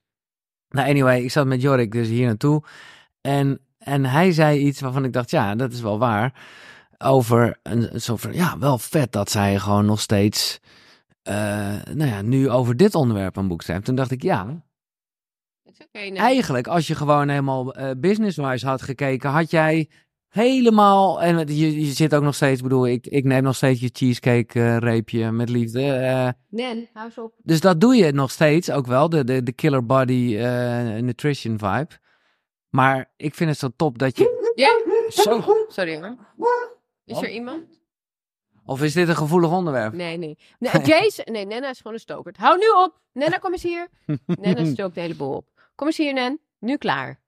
Nou, anyway, ik zat met Jorik dus hier naartoe. En, en hij zei iets waarvan ik dacht, ja, dat is wel waar. Over een, een soort van, ja, wel vet dat zij gewoon nog steeds, eh, nou ja, nu over dit onderwerp een boek schrijft. Toen dacht ik, ja, nee. eigenlijk als je gewoon helemaal eh, business-wise had gekeken, had jij helemaal, en je, je zit ook nog steeds, bedoel, ik, ik neem nog steeds je cheesecake eh, reepje met liefde. eh, Nen, hou eens op. dus dat doe je nog steeds ook wel, de, de, de killer body nutrition vibe. Maar ik vind het zo top dat je... Ja, Zo. sorry hoor. Is er iemand? Of is dit een gevoelig onderwerp? Nee, nee. nee Jason, nee, Nenna is gewoon een stokert. Hou nu op. Nenna, kom eens hier. Nenna stookt de hele boel op. Kom eens hier, Nen. Nu klaar.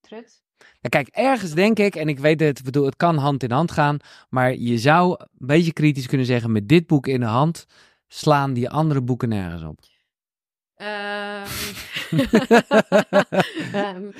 Trut. Ja, kijk, ergens denk ik, en ik weet het, bedoel, het kan hand in hand gaan. Maar je zou een beetje kritisch kunnen zeggen, met dit boek in de hand slaan die andere boeken nergens op. Ehm. Ehm,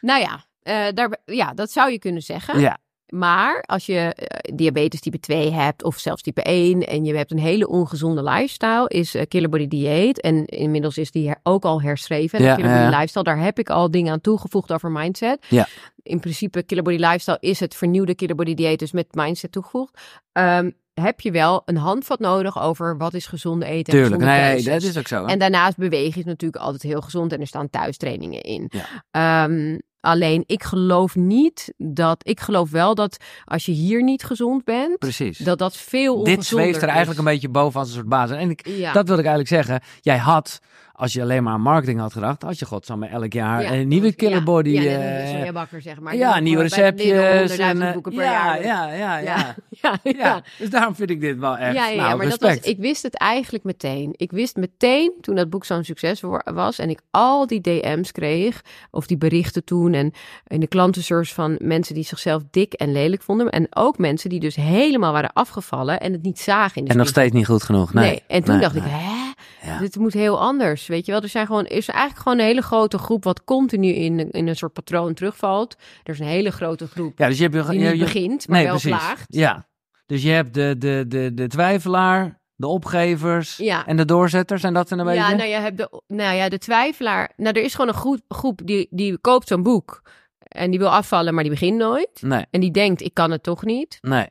nou ja, eh, daar, ja, dat zou je kunnen zeggen. Ja, Maar als je eh, diabetes type 2 hebt of zelfs type 1 en je hebt een hele ongezonde lifestyle, is eh, Killer Body Dieet. En inmiddels is die ook al herschreven. Ja, Killer Body ja. Lifestyle, daar heb ik al dingen aan toegevoegd over mindset. Ja. In principe, Killer Body Lifestyle is het vernieuwde Killer Body Dieet, dus met mindset toegevoegd. Ehm, heb je wel een handvat nodig over wat is gezonde eten en tuurlijk. gezonde Nee, dat is ook zo. hè? En daarnaast bewegen is natuurlijk altijd heel gezond en er staan thuistrainingen in. Ja. Ehm, alleen ik geloof niet dat. Ik geloof wel dat als je hier niet gezond bent, Precies. dat dat veel ongezonder Dit zweeft er is. eigenlijk een beetje boven als een soort basis. En ik, Ja. dat wilde ik eigenlijk zeggen. Jij had, als je alleen maar aan marketing had gedacht, had je godsamme elk jaar Ja. een nieuwe killer body. Ja, eh, net een sojabakker, zeg maar. ja, nieuwe eh, receptjes. 100.000 En, eh, boeken per ja, jaar. ja, ja, ja, ja, ja, ja. Ja, Dus daarom vind ik dit wel echt. Ja, ja, ja, nou, maar dat respect. was, ik wist het eigenlijk meteen. Ik wist meteen toen dat boek zo'n succes wa- was en ik al die DM's kreeg, of die berichten toen en in de klantenservice van mensen die zichzelf dik en lelijk vonden. En ook mensen die dus helemaal waren afgevallen en het niet zagen in de En nog steeds niet goed genoeg. Nee. En toen Nee, dacht nee. ik, hè? Ja. Dit moet heel anders, weet je wel. Er zijn gewoon, is eigenlijk gewoon een hele grote groep wat continu in, in een soort patroon terugvalt. Er is een hele grote groep Ja, dus je hebt... die je, begint, maar nee, wel precies. Ja. Dus je hebt de, de, de, de twijfelaar, de opgevers Ja. en de doorzetters. En dat zijn een beetje... Ja, nou, je hebt de, nou ja, de twijfelaar. Nou, er is gewoon een groep, groep die, die koopt zo'n boek. En die wil afvallen, maar die begint nooit. Nee, En die denkt, ik kan het toch niet. nee.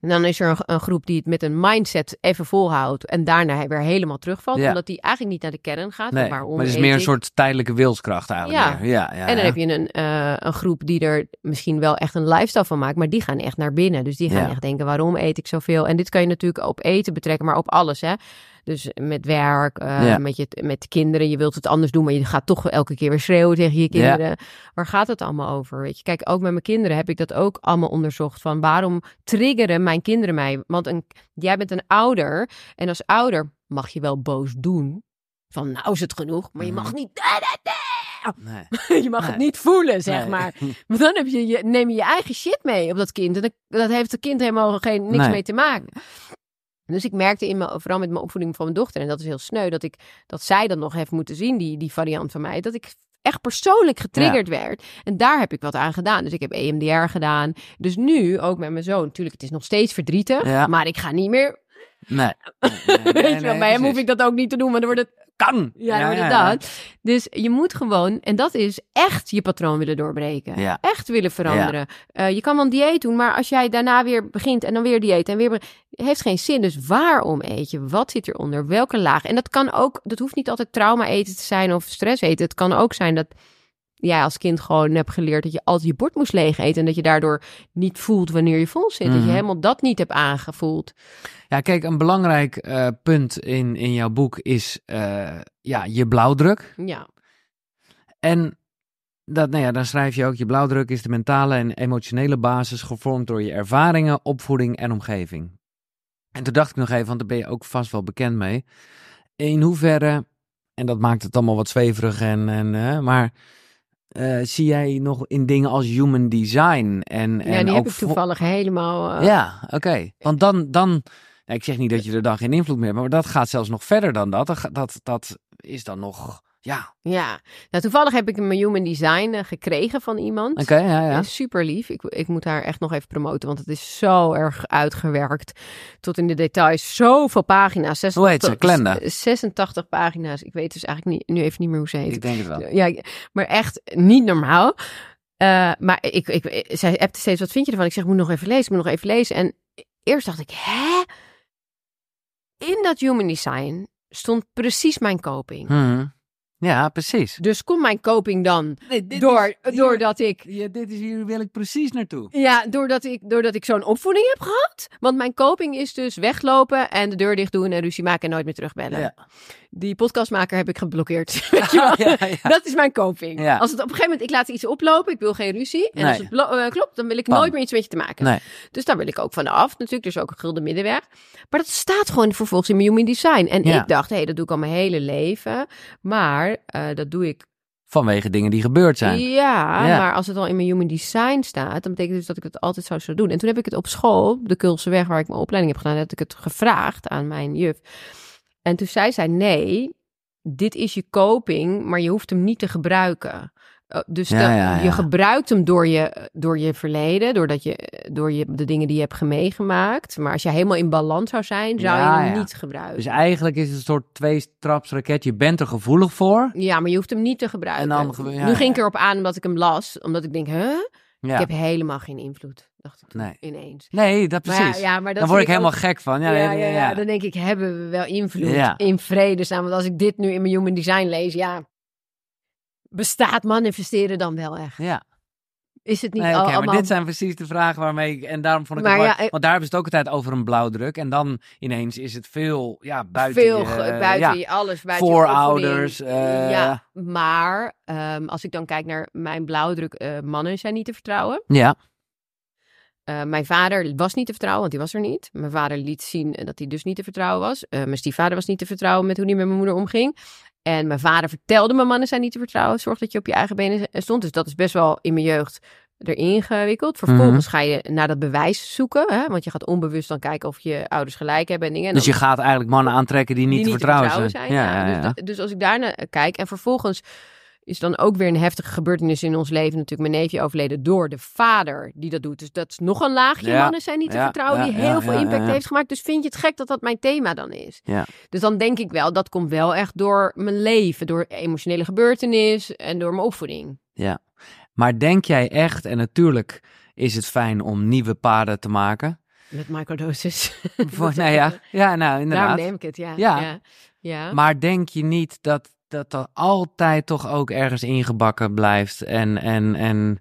En dan is er een, een groep die het met een mindset even volhoudt. En daarna weer helemaal terugvalt. Ja. Omdat die eigenlijk niet naar de kern gaat. nee. maar het is meer een soort tijdelijke wilskracht eigenlijk. Ja. ja, ja En dan heb je een, eh, een groep die er misschien wel echt een lifestyle van maakt. Maar die gaan echt naar binnen. Dus die gaan echt denken, waarom eet ik zoveel? En dit kan je natuurlijk op eten betrekken, maar op alles. Hè? Dus met werk, eh, Ja. met, je, met kinderen. Je wilt het anders doen, maar je gaat toch elke keer weer schreeuwen tegen je Ja. kinderen. Waar gaat het allemaal over? Weet je? Kijk, ook met mijn kinderen heb ik dat ook allemaal onderzocht. Van waarom triggeren mijn kinderen mij? Want een, jij bent een ouder. En als ouder mag je wel boos doen. Van nou is het genoeg, maar je mag Mhm. niet... Nee. Je mag Nee. het niet voelen, zeg Nee. maar. Want dan heb je, je, neem je je eigen shit mee op dat kind. En dat, dat heeft het kind helemaal geen, niks mee te maken. Dus ik merkte in mijn, vooral met mijn opvoeding van mijn dochter, en dat is heel sneu, dat, ik, dat zij dan nog heeft moeten zien, die, die variant van mij, dat ik echt persoonlijk getriggerd werd. En daar heb ik wat aan gedaan. Dus ik heb EMDR gedaan. Dus nu, ook met mijn zoon, natuurlijk, het is nog steeds verdrietig, Ja. maar ik ga niet meer, Nee. Nee, weet je wel, nee, bij hem hoef ik dat ook niet te doen, maar dan wordt het Kan. ja, dat. Dus je moet gewoon, en dat is echt je patroon willen doorbreken. Ja. Echt willen veranderen. Eh, je kan wel een dieet doen, maar als jij daarna weer begint en dan weer dieet en weer... heeft geen zin. Dus waarom eet je? Wat zit eronder? Welke laag? En dat kan ook, dat hoeft niet altijd trauma eten te zijn of stress eten. Het kan ook zijn dat jij als kind gewoon hebt geleerd dat je altijd je bord moest leeg eten. En dat je daardoor niet voelt wanneer je vol zit. Dat je Mhm. helemaal dat niet hebt aangevoeld. Ja, kijk, een belangrijk eh, punt in, in jouw boek is eh, ja, je blauwdruk. Ja, En dat, nou ja, dan schrijf je ook, je blauwdruk is de mentale en emotionele basis gevormd door je ervaringen, opvoeding en omgeving. En toen dacht ik nog even, want daar ben je ook vast wel bekend mee. In hoeverre, en dat maakt het allemaal wat zweverig, en, en, maar eh, zie jij nog in dingen als human design? En, en ja die ook heb ik toevallig helemaal... eh, Ja, oké. Want dan, dan nou, ik zeg niet dat je er dan geen invloed meer hebt, maar dat gaat zelfs nog verder dan dat. Dat, dat, dat is dan nog, ja, Ja, nou toevallig heb ik een human design eh, gekregen van iemand. oké, ja, ja. Super lief. Ik, ik moet haar echt nog even promoten, want het is zo erg uitgewerkt. Tot in de details. Zoveel pagina's. 86, Hoe heet ze? Glenda? 86 pagina's. Ik weet dus eigenlijk niet, nu even niet meer hoe ze heet. Ik denk het wel. Ja, maar echt niet normaal. Eh, maar ik, ik, zij appte steeds, wat vind je ervan? Ik zeg, ik moet nog even lezen, ik moet nog even lezen. En eerst dacht ik, hè? In dat human design stond precies mijn coping. Mhm. Ja, precies. Dus kon mijn coping dan Nee, dit door, is- hier- doordat ik Ja, dit is hier wil ik precies naartoe. Ja, doordat ik, doordat ik zo'n opvoeding heb gehad. Want mijn coping is dus weglopen en de deur dicht doen en ruzie maken en nooit meer terugbellen. Ja. Die podcastmaker heb ik geblokkeerd. Weet je wel? ja, ja. Dat is mijn coping. Ja. Als het op een gegeven moment, ik laat iets oplopen, ik wil geen ruzie. En Nee. als het eh, klopt, dan wil ik Bam. nooit meer iets met je te maken. Nee. Dus daar wil ik ook van af. Natuurlijk, is ook een gulden middenweg. Maar dat staat gewoon vervolgens in mijn human design. En ik dacht, hé, dat doe ik al mijn hele leven. Maar eh, dat doe ik Vanwege dingen die gebeurd zijn. ja, Ja. maar als het al in mijn human design staat, dan betekent dus dat ik het altijd zou zullen doen. En toen heb ik het op school, de Kulse weg waar ik mijn opleiding heb gedaan, heb ik het gevraagd aan mijn juf. En toen zei zij, nee, dit is je coping, maar je hoeft hem niet te gebruiken. Uh, Dus Ja, dat- ja, je gebruikt hem door je, door je verleden, doordat je, door je, de dingen die je hebt meegemaakt. Maar als je helemaal in balans zou zijn, zou je hem niet gebruiken. Dus eigenlijk is het een soort twee-trapsraket. Je bent er gevoelig voor. ja, maar je hoeft hem niet te gebruiken. En dan nu ging ik erop aan omdat ik hem las, omdat ik denk, huh? Ja. Ik heb helemaal geen invloed, dacht ik toen, Nee. ineens. Nee, dat precies. ja, ja, maar dat dan word ik helemaal ook- gek van. Ja, Ja, ja, ja, ja. dan denk ik, hebben we wel invloed Ja. in vredesnaam? Want als ik dit nu in mijn human design lees, ja, bestaat manifesteren dan wel echt? Ja. Is het niet Nee, al, oké, maar allemaal... dit zijn precies de vragen waarmee ik... En daarom vond ik Maar het ja, mooi, ik- Want daar hebben ze het ook altijd over een blauwdruk. En dan ineens is het veel ja, buiten veel je, ge- eh, buiten ja, je alles, buiten voorouders. eh, ja, maar ehm, als ik dan kijk naar mijn blauwdruk, eh, mannen zijn niet te vertrouwen. ja. Eh, mijn vader was niet te vertrouwen, want die was er niet. Mijn vader liet zien eh, dat hij dus niet te vertrouwen was. Eh, mijn stiefvader was niet te vertrouwen met hoe hij met mijn moeder omging. En mijn vader vertelde me mannen zijn niet te vertrouwen. Zorg dat je op je eigen benen stond. Dus dat is best wel in mijn jeugd erin gewikkeld. Vervolgens ga je naar dat bewijs zoeken. Hè? Want je gaat onbewust dan kijken of je ouders gelijk hebben en dingen. En Dus je gaat eigenlijk mannen aantrekken die niet, die te vertrouwen, zijn. Ja, Ja, ja, Dus, dus als ik daarnaar kijk en vervolgens is dan ook weer een heftige gebeurtenis in ons leven. Natuurlijk mijn neefje overleden door de vader die dat doet. Dus dat is nog een laagje Ja, mannen zijn niet te ja, vertrouwen. ja, die ja, heel veel ja, impact ja, ja. heeft gemaakt. Dus vind je het gek dat dat mijn thema dan is? Ja. Dus dan denk ik wel, dat komt wel echt door mijn leven. Door emotionele gebeurtenis en door mijn opvoeding. Maar denk jij echt, en natuurlijk is het fijn om nieuwe paden te maken. Met microdosis. Voor, nou ja, ja, nou Daarom inderdaad. neem ik het, ja. Ja. ja. ja. Maar denk je niet dat dat er altijd toch ook ergens ingebakken blijft en, en, en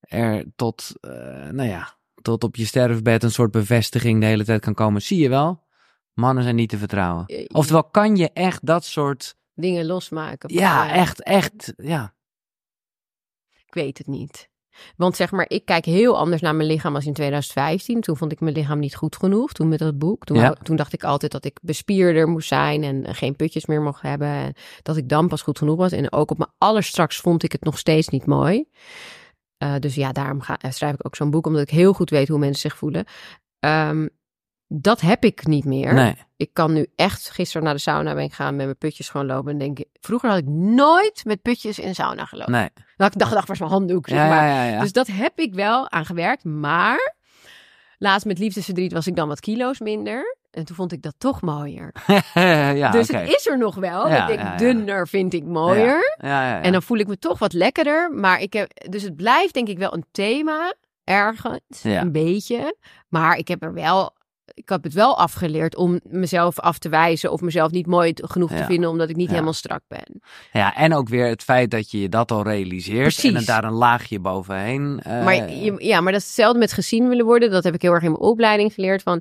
er tot, eh, nou ja, tot op je sterfbed een soort bevestiging de hele tijd kan komen? Zie je wel? Mannen zijn niet te vertrouwen. Eh, Oftewel, kan je echt dat soort, Dingen losmaken. ja, echt, echt, ja. Ik weet het niet. Want zeg maar, ik kijk heel anders naar mijn lichaam als in 2015. Toen vond ik mijn lichaam niet goed genoeg. Toen met dat boek. Toen, Ja. wou- toen dacht ik altijd dat ik bespierder moest zijn en eh, geen putjes meer mocht hebben. En dat ik dan pas goed genoeg was. En ook op mijn allerstraks vond ik het nog steeds niet mooi. Eh, dus ja, daarom ga, eh, schrijf ik ook zo'n boek. Omdat ik heel goed weet hoe mensen zich voelen. Ehm, dat heb ik niet meer. Nee. Ik kan nu echt, gisteren naar de sauna ben ik gaan met mijn putjes gewoon lopen. En denk ik, vroeger had ik nooit met putjes in de sauna gelopen. Nee. Dat ik dacht, dacht, waar is mijn handdoek? Zeg Ja, maar. ja, ja. ja. Dus dat heb ik wel aan gewerkt. Maar laatst met liefdesverdriet was ik dan wat kilo's minder. En toen vond ik dat toch mooier. ja, dus het is er nog wel. Ja, ik ja, dunner vind ik mooier. Ja, ja, ja. En dan voel ik me toch wat lekkerder. Maar ik heb, dus het blijft denk ik wel een thema. Ergens. Een beetje. Maar ik heb er wel ik heb het wel afgeleerd om mezelf af te wijzen of mezelf niet mooi genoeg te vinden omdat ik niet Ja. helemaal strak ben. Ja, en ook weer het feit dat je je dat al realiseert en daar een laagje bovenheen. eh, Maar je- ja, maar dat is hetzelfde met gezien willen worden. Dat heb ik heel erg in mijn opleiding geleerd van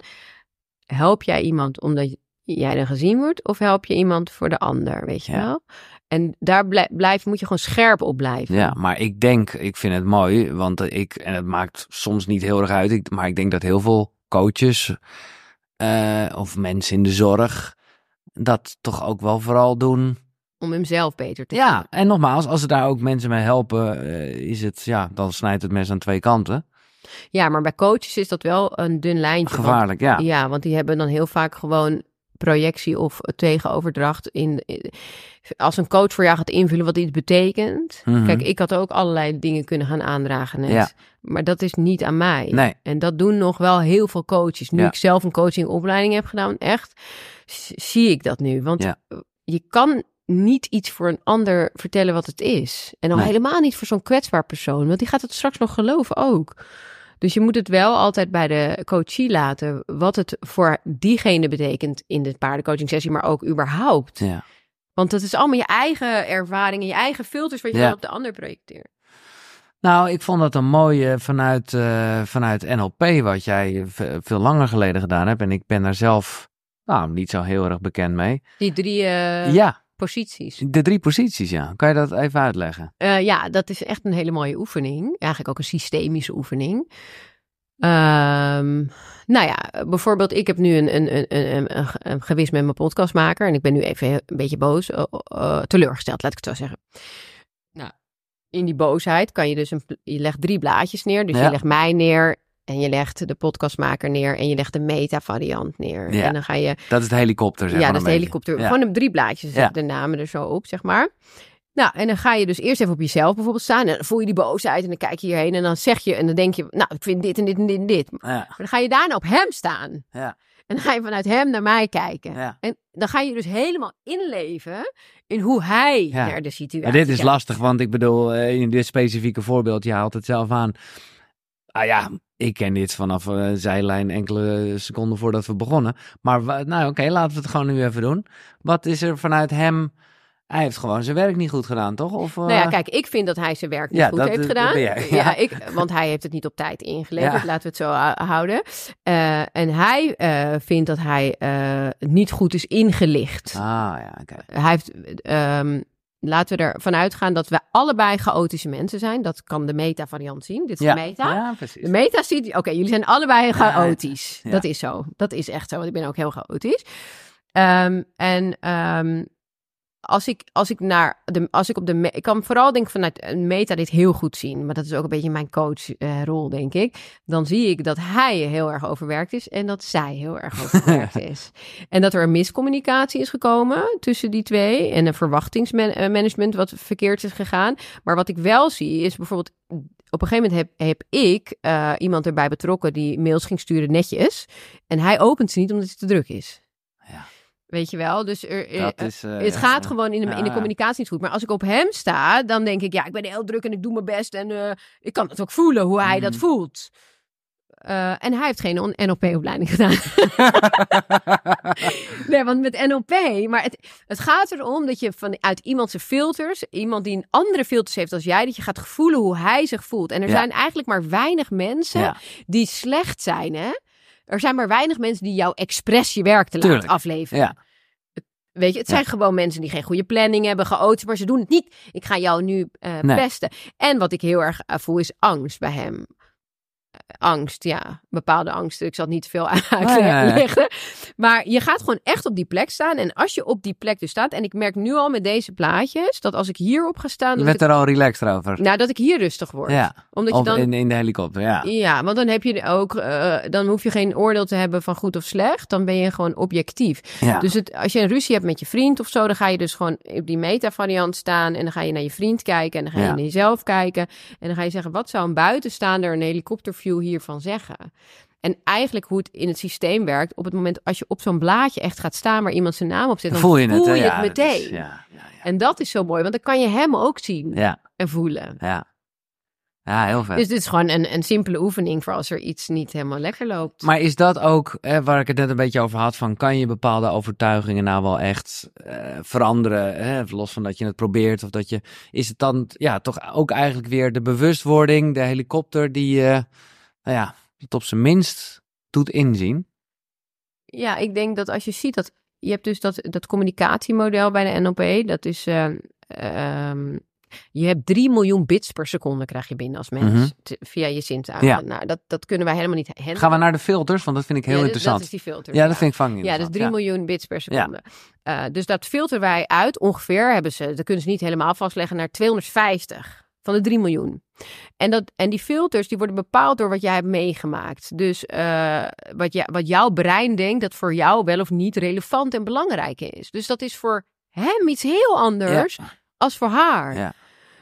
help jij iemand omdat jij dan gezien wordt of help je iemand voor de ander, weet je Ja. wel? En daar blij- blijf, moet je gewoon scherp op blijven. Ja, maar ik denk, ik vind het mooi, want ik, en het maakt soms niet heel erg uit, ik, maar ik denk dat heel veel coaches eh, of mensen in de zorg dat toch ook wel vooral doen. Om hemzelf beter te Ja, en nogmaals, als ze daar ook mensen mee helpen, eh, is het, ja, dan snijdt het mes aan twee kanten. Ja, maar bij coaches is dat wel een dun lijntje. want- Gevaarlijk, ja. Ja, want die hebben dan heel vaak gewoon projectie of tegenoverdracht in, als een coach voor jou gaat invullen wat iets betekent. Mhm. Kijk, ik had ook allerlei dingen kunnen gaan aandragen net. Ja. Maar dat is niet aan mij. Nee. En dat doen nog wel heel veel coaches. Nu Ja. ik zelf een coachingopleiding heb gedaan, echt, zie ik dat nu. Want Ja. je kan niet iets voor een ander vertellen wat het is. En Nee. helemaal niet voor zo'n kwetsbaar persoon. Want die gaat het straks nog geloven ook. Dus je moet het wel altijd bij de coachie laten. Wat het voor diegene betekent in de paardencoaching sessie. Maar ook überhaupt. ja. Want dat is allemaal je eigen ervaringen. Je eigen filters wat je Ja. dan op de ander projecteert. Nou, ik vond dat een mooie vanuit, eh, vanuit NLP, wat jij veel langer geleden gedaan hebt. En ik ben daar zelf nou, niet zo heel erg bekend mee. Die drie eh, ja, posities. de drie posities, ja. Kan je dat even uitleggen? Eh, ja, dat is echt een hele mooie oefening. Eigenlijk ook een systemische oefening. Ehm, nou ja, bijvoorbeeld, ik heb nu een, een, een, een, gewis met mijn podcastmaker. En ik ben nu even een beetje boos, eh, eh, teleurgesteld, laat ik het zo zeggen. Nou, in die boosheid kan je dus, een, je legt drie blaadjes neer. Dus Ja. je legt mij neer en je legt de podcastmaker neer en je legt de meta-variant neer. Ja. En dan ga je Dat is de helikopter, zeg ja, dat is de helikopter. Ja. Gewoon de drie blaadjes, Ja. de namen er zo op, zeg maar. Nou, en dan ga je dus eerst even op jezelf bijvoorbeeld staan. En dan voel je die boosheid en dan kijk je hierheen. En dan zeg je, en dan denk je, nou, ik vind dit en dit en dit en dit. Maar dan ga je daarna op hem staan. ja, En dan ga je vanuit hem naar mij kijken. ja. En dan ga je dus helemaal inleven in hoe hij Ja. naar de situatie Maar dit is kijkt. lastig, want ik bedoel, eh, in dit specifieke voorbeeld, je haalt het zelf aan. Ah ja, ik ken dit vanaf eh zijlijn enkele seconden voordat we begonnen. Maar nou oké, laten we het gewoon nu even doen. Wat is er vanuit hem? Hij heeft gewoon zijn werk niet goed gedaan, toch? Of, eh, Nou ja, kijk, ik vind dat hij zijn werk niet Ja, goed dat- heeft dat gedaan. jij, ja. ja. ik, want hij heeft het niet op tijd ingeleverd, laten we het zo hou- houden. Eh, en hij eh, vindt dat hij eh, niet goed is ingelicht. Ah ja, oké. Hij heeft, ehm, laten we ervan uitgaan dat we allebei chaotische mensen zijn. Dat kan de meta-variant zien. Dit is Ja. de meta. ja, precies. De meta ziet, oké, jullie zijn allebei chaotisch. Ja. Dat is zo. Dat is echt zo, want ik ben ook heel chaotisch. Ehm, en ehm, als ik, als ik naar de, als ik op de, ik kan vooral denk vanuit een meta dit heel goed zien, maar dat is ook een beetje mijn coachrol, denk ik. Dan zie ik dat hij heel erg overwerkt is en dat zij heel erg overwerkt is. En dat er een miscommunicatie is gekomen tussen die twee en een verwachtingsmanagement wat verkeerd is gegaan. Maar wat ik wel zie is bijvoorbeeld op een gegeven moment heb, heb ik eh, iemand erbij betrokken die mails ging sturen netjes. En hij opent ze niet omdat het te druk is. Weet je wel? Dus er, er- is, eh, het ja, gaat ja. gewoon in de, in de Ja. communicatie niet goed. Maar als ik op hem sta, dan denk ik, ja, ik ben heel druk en ik doe mijn best. En eh, ik kan het ook voelen hoe hij dat Mhm. voelt. Eh, en hij heeft geen NLP-opleiding gedaan. nee, want met NLP, maar het, het gaat erom dat je vanuit iemand zijn filters, iemand die een andere filters heeft als jij, dat je gaat voelen hoe hij zich voelt. En er Ja. zijn eigenlijk maar weinig mensen die slecht zijn, hè? Er zijn maar weinig mensen die jou expres je werk te laten afleveren. Ja. Weet je, het zijn gewoon mensen die geen goede planning hebben, chaotisch, maar ze doen het niet. Ik ga jou nu Nee. pesten. En wat ik heel erg eh, voel is angst bij hem. Angst, ja. Bepaalde angsten. Ik zal het niet te veel uitleggen. Maar je gaat gewoon echt op die plek staan. En als je op die plek dus staat, en ik merk nu al met deze plaatjes, dat als ik hierop ga staan, Je bent ik, er al relaxed over. nou, dat ik hier rustig word. Ja, Omdat je dan in, in de helikopter, ja. ja, want dan heb je ook, eh, dan hoef je geen oordeel te hebben van goed of slecht. Dan ben je gewoon objectief. ja. Dus het, als je een ruzie hebt met je vriend of zo, dan ga je dus gewoon op die meta-variant staan. En dan ga je naar je vriend kijken. En dan ga je Ja. naar jezelf kijken. En dan ga je zeggen, wat zou een buitenstaander een helikopterview hiervan zeggen? En eigenlijk hoe het in het systeem werkt, op het moment als je op zo'n blaadje echt gaat staan waar iemand zijn naam op zet, Dan voel je het, dat meteen. is- ja, ja, ja. En dat is zo mooi, want dan kan je hem ook zien Ja, en voelen. ja. Ja, heel vet. Dus dit is gewoon een, een simpele oefening voor als er iets niet helemaal lekker loopt. Maar is dat ook, hè, waar ik het net een beetje over had, van kan je bepaalde overtuigingen nou wel echt eh, veranderen? Hè? Los van dat je het probeert of dat je, is het dan ja, toch ook eigenlijk weer de bewustwording, de helikopter die je, nou ja, het op zijn minst doet inzien? Ja, ik denk dat als je ziet dat je hebt dus dat, dat communicatiemodel bij de NLP, dat is ehm, je hebt 3 miljoen bits per seconde krijg je binnen als mens Mhm. te- via je zintuigen. Ja. Nou, dat, dat kunnen wij helemaal niet handelen. Gaan we naar de filters, want dat vind ik heel Ja, interessant. Dat is die filter. ja, dat vind ik fucking Ja, dus interessant. 3 miljoen bits per seconde. Eh, dus dat filteren wij uit ongeveer, hebben ze, dat kunnen ze niet helemaal vastleggen, naar 250 van de 3 miljoen. En, dat, en die filters die worden bepaald door wat jij hebt meegemaakt. Dus eh, wat, je, wat jouw brein denkt dat voor jou wel of niet relevant en belangrijk is. Dus dat is voor hem iets heel anders als voor haar. Ja.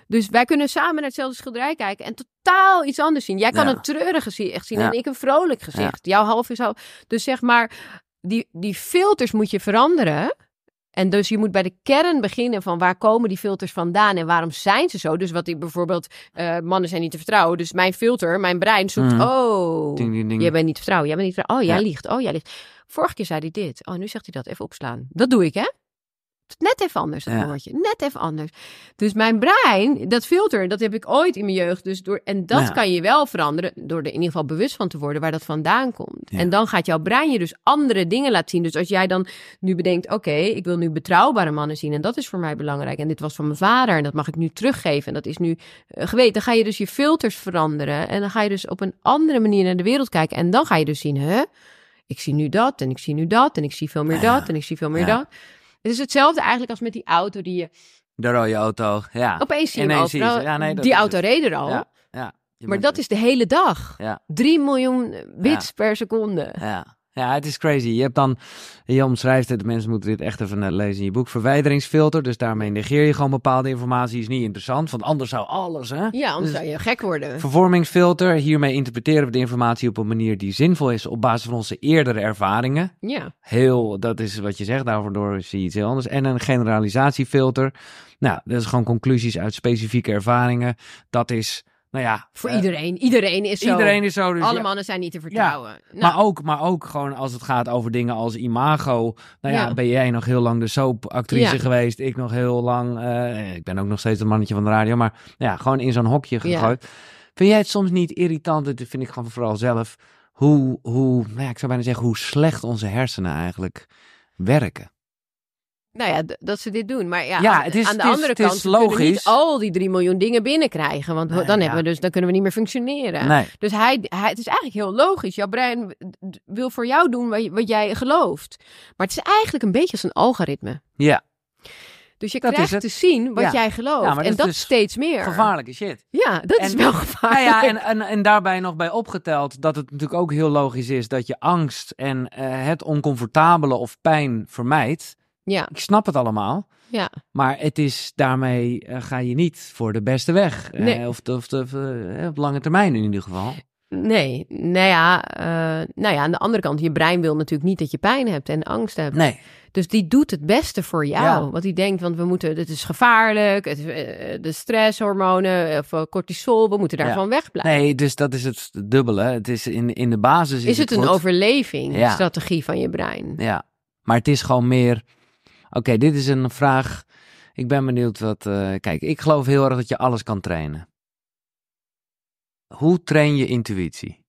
Dus wij kunnen samen naar hetzelfde schilderij kijken en totaal iets anders zien. Jij kan Ja. een treurig gezicht zien en ik een vrolijk gezicht. Jouw half is al. Dus zeg maar, die, die filters moet je veranderen. En dus je moet bij de kern beginnen van waar komen die filters vandaan en waarom zijn ze zo. Dus wat ik bijvoorbeeld, eh, mannen zijn niet te vertrouwen. Dus mijn filter, mijn brein zoekt, Mhm. oh, Ding, ding, ding. jij bent niet te vertrouwen. Jij bent niet te vertrouwen. Oh, jij Ja. liegt. Oh, jij liegt. Vorige keer zei hij dit. Oh, nu zegt hij dat. Even opslaan. Dat doe ik, hè? Net even anders, dat Ja. woordje. Net even anders. Dus mijn brein, dat filter, dat heb ik ooit in mijn jeugd. Dus door, en dat Ja. kan je wel veranderen door er in ieder geval bewust van te worden waar dat vandaan komt. Ja. En dan gaat jouw brein je dus andere dingen laten zien. Dus als jij dan nu bedenkt, oké, ik wil nu betrouwbare mannen zien en dat is voor mij belangrijk. En dit was van mijn vader en dat mag ik nu teruggeven. En dat is nu eh, geweten. Dan ga je dus je filters veranderen en dan ga je dus op een andere manier naar de wereld kijken. En dan ga je dus zien, hè? Ik zie nu dat en ik zie nu dat en ik zie veel meer dat en ik zie veel meer dat. Het is hetzelfde eigenlijk als met die auto die je De rode auto, ja. opeens zie je hem overal. Ja, nee, die auto het. reed er al. Ja, ja. Maar dat is de hele dag. Ja. 3 miljoen bits per seconde. Ja. Ja, het is crazy. Je hebt dan, je omschrijft het, mensen moeten dit echt even eh, lezen in je boek, verwijderingsfilter. Dus daarmee negeer je gewoon bepaalde informatie, is niet interessant, want anders zou alles, hè? Ja, anders Dus- zou je gek worden. Vervormingsfilter, hiermee interpreteren we de informatie op een manier die zinvol is op basis van onze eerdere ervaringen. Ja. Heel, dat is wat je zegt, daardoor zie je iets heel anders. En een generalisatiefilter. Nou, dat is gewoon conclusies uit specifieke ervaringen. Dat is, nou ja... Voor eh, iedereen. Iedereen is zo. Iedereen is zo. Dus Alle ja, mannen zijn niet te vertrouwen. Nou, maar, ook, maar ook gewoon als het gaat over dingen als imago. Nou ja, Ja. ben jij nog heel lang de soapactrice Ja. geweest. Ik nog heel lang. eh, ik ben ook nog steeds een mannetje van de radio. Maar ja, gewoon in zo'n hokje Ja. gegooid. Vind jij het soms niet irritant? Dat vind ik gewoon vooral zelf. Hoe, hoe nou ja, ik zou bijna zeggen, hoe slecht onze hersenen eigenlijk werken. Nou ja, dat ze dit doen. Maar ja, het is- aan de het is- andere is kant, kunnen logisch. niet al die 3 miljoen dingen binnenkrijgen. Want we- Nee, dan, ja. hebben we dus, dan kunnen we niet meer functioneren. Nee. Dus hij, hij, het is eigenlijk heel logisch. Jouw brein wil voor jou doen wat, jij gelooft. Maar het is eigenlijk een beetje als een algoritme. Ja, Dus je Dat is krijgt te zien wat Ja. jij gelooft. Ja, maar dat en is dat dus steeds meer. gevaarlijke shit. Ja, dat is wel Nou gevaarlijk. ja, en, en, en daarbij nog bij opgeteld dat het natuurlijk ook heel logisch is dat je angst en eh, het oncomfortabele of pijn vermijdt. Ja, Ik snap het allemaal. ja. Maar het is daarmee eh, ga je niet voor de beste weg. Eh, Nee. of of of, eh, op lange termijn in ieder geval. Nee, nou ja, nou ja, aan de andere kant, je brein wil natuurlijk niet dat je pijn hebt en angst hebt. Nee. Dus die doet het beste voor jou. Ja. Want die denkt, want we moeten, het is gevaarlijk, het de stresshormonen of cortisol, we moeten daarvan wegblijven. Nee, dus dat is het dubbele. Het is in, in de basis is, is het een overlevingsstrategie van je brein? Ja, maar het is gewoon meer. Oké, dit is een vraag. Ik ben benieuwd wat. eh, kijk, ik geloof heel erg dat je alles kan trainen. Hoe train je intuïtie?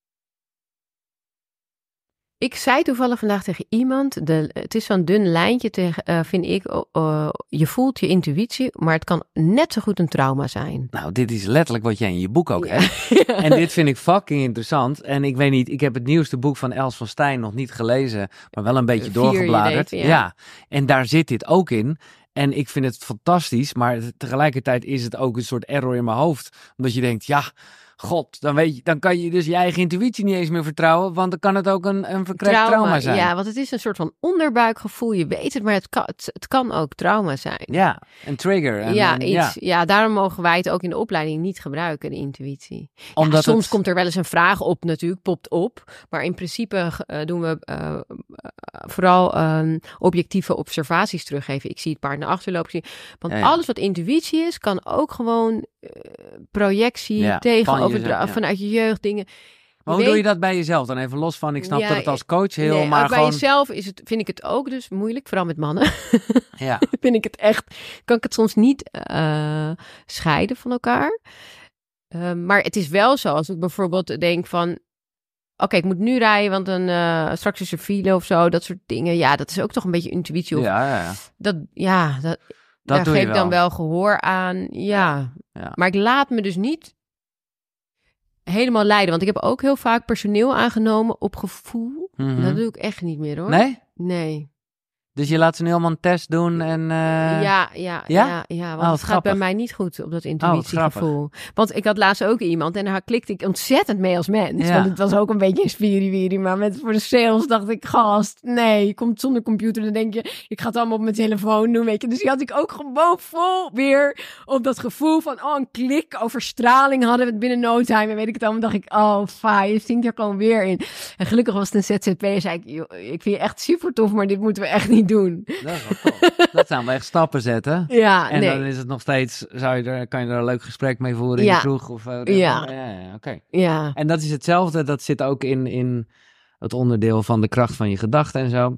Ik zei toevallig vandaag tegen iemand, de, het is zo'n dun lijntje, tegen, eh, vind ik, oh, oh, je voelt je intuïtie, maar het kan net zo goed een trauma zijn. Nou, dit is letterlijk wat jij in je boek ook Ja. hebt. En dit vind ik fucking interessant. En ik weet niet, ik heb het nieuwste boek van Els van Stijn nog niet gelezen, maar wel een beetje Vier doorgebladerd. ja. en daar zit dit ook in. En ik vind het fantastisch, maar tegelijkertijd is het ook een soort error in mijn hoofd. Omdat je denkt, ja, god, dan, weet je, dan kan je dus je eigen intuïtie niet eens meer vertrouwen, want dan kan het ook een, een verkrekt trauma, zijn. Ja, want het is een soort van onderbuikgevoel. Je weet het, maar het kan, het, het kan ook trauma zijn. Ja, een trigger. En, ja, en- iets, ja. daarom mogen wij het ook in de opleiding niet gebruiken, de intuïtie. Ja, Omdat soms het- komt er wel eens een vraag op natuurlijk, popt op. Maar in principe eh, doen we eh, eh, vooral ehm, objectieve observaties teruggeven. Ik zie het paard naar achter lopen. Want Ja, ja. alles wat intuïtie is, kan ook gewoon projectie Ja, tegenover van jezelf, ja. vanuit je jeugd dingen. Maar hoe weet- doe je dat bij jezelf dan? Even los van, ik snap Ja, dat het als coach heel, nee, maar bij gewoon... jezelf is het, vind ik het ook dus moeilijk, vooral met mannen. Ja, vind ik het echt, kan ik het soms niet eh, scheiden van elkaar. Ehm, maar het is wel zo, als ik bijvoorbeeld denk van, oké, ik moet nu rijden, want een, eh, straks is er file of zo, dat soort dingen. Ja, dat is ook toch een beetje intuïtie. Of, ja, ja, ja. Dat, ja, dat, Dat daar doe geef ik dan wel gehoor aan. Ja. Ja. Maar ik laat me dus niet helemaal leiden. Want ik heb ook heel vaak personeel aangenomen op gevoel. Mhm. Dat doe ik echt niet meer hoor. Nee? Nee. Dus je laat ze nu allemaal een test doen en... eh, ja, ja, ja, ja? ja, want Oh, het gaat bij mij niet goed op dat wat intuïtiegevoel. want ik had laatst ook iemand en daar klikte ik ontzettend mee als mens. Ja. Want het was ook een beetje een spiriwiri. Maar met, voor de sales dacht ik, gast, nee, je komt zonder computer. Dan denk je, ik ga het allemaal op mijn telefoon doen, weet je. Dus die had ik ook gewoon vol weer op dat gevoel van, oh, een klik over straling hadden we het binnen no time. En weet ik het allemaal, dacht ik, oh, fa, je stinkt er gewoon weer in. En gelukkig was het een ZZP. En zei ik, joh, ik vind je echt super tof, maar dit moeten we echt niet doen. Dat is wel tof. dat zijn wel echt stappen zetten. Ja, En nee. dan is het nog steeds, zou je er, kan je er een leuk gesprek mee voeren in Ja. de kroeg? Of, eh, Ja. ja, ja, oké. Ja. En dat is hetzelfde, dat zit ook in, in het onderdeel van de kracht van je gedachten en zo.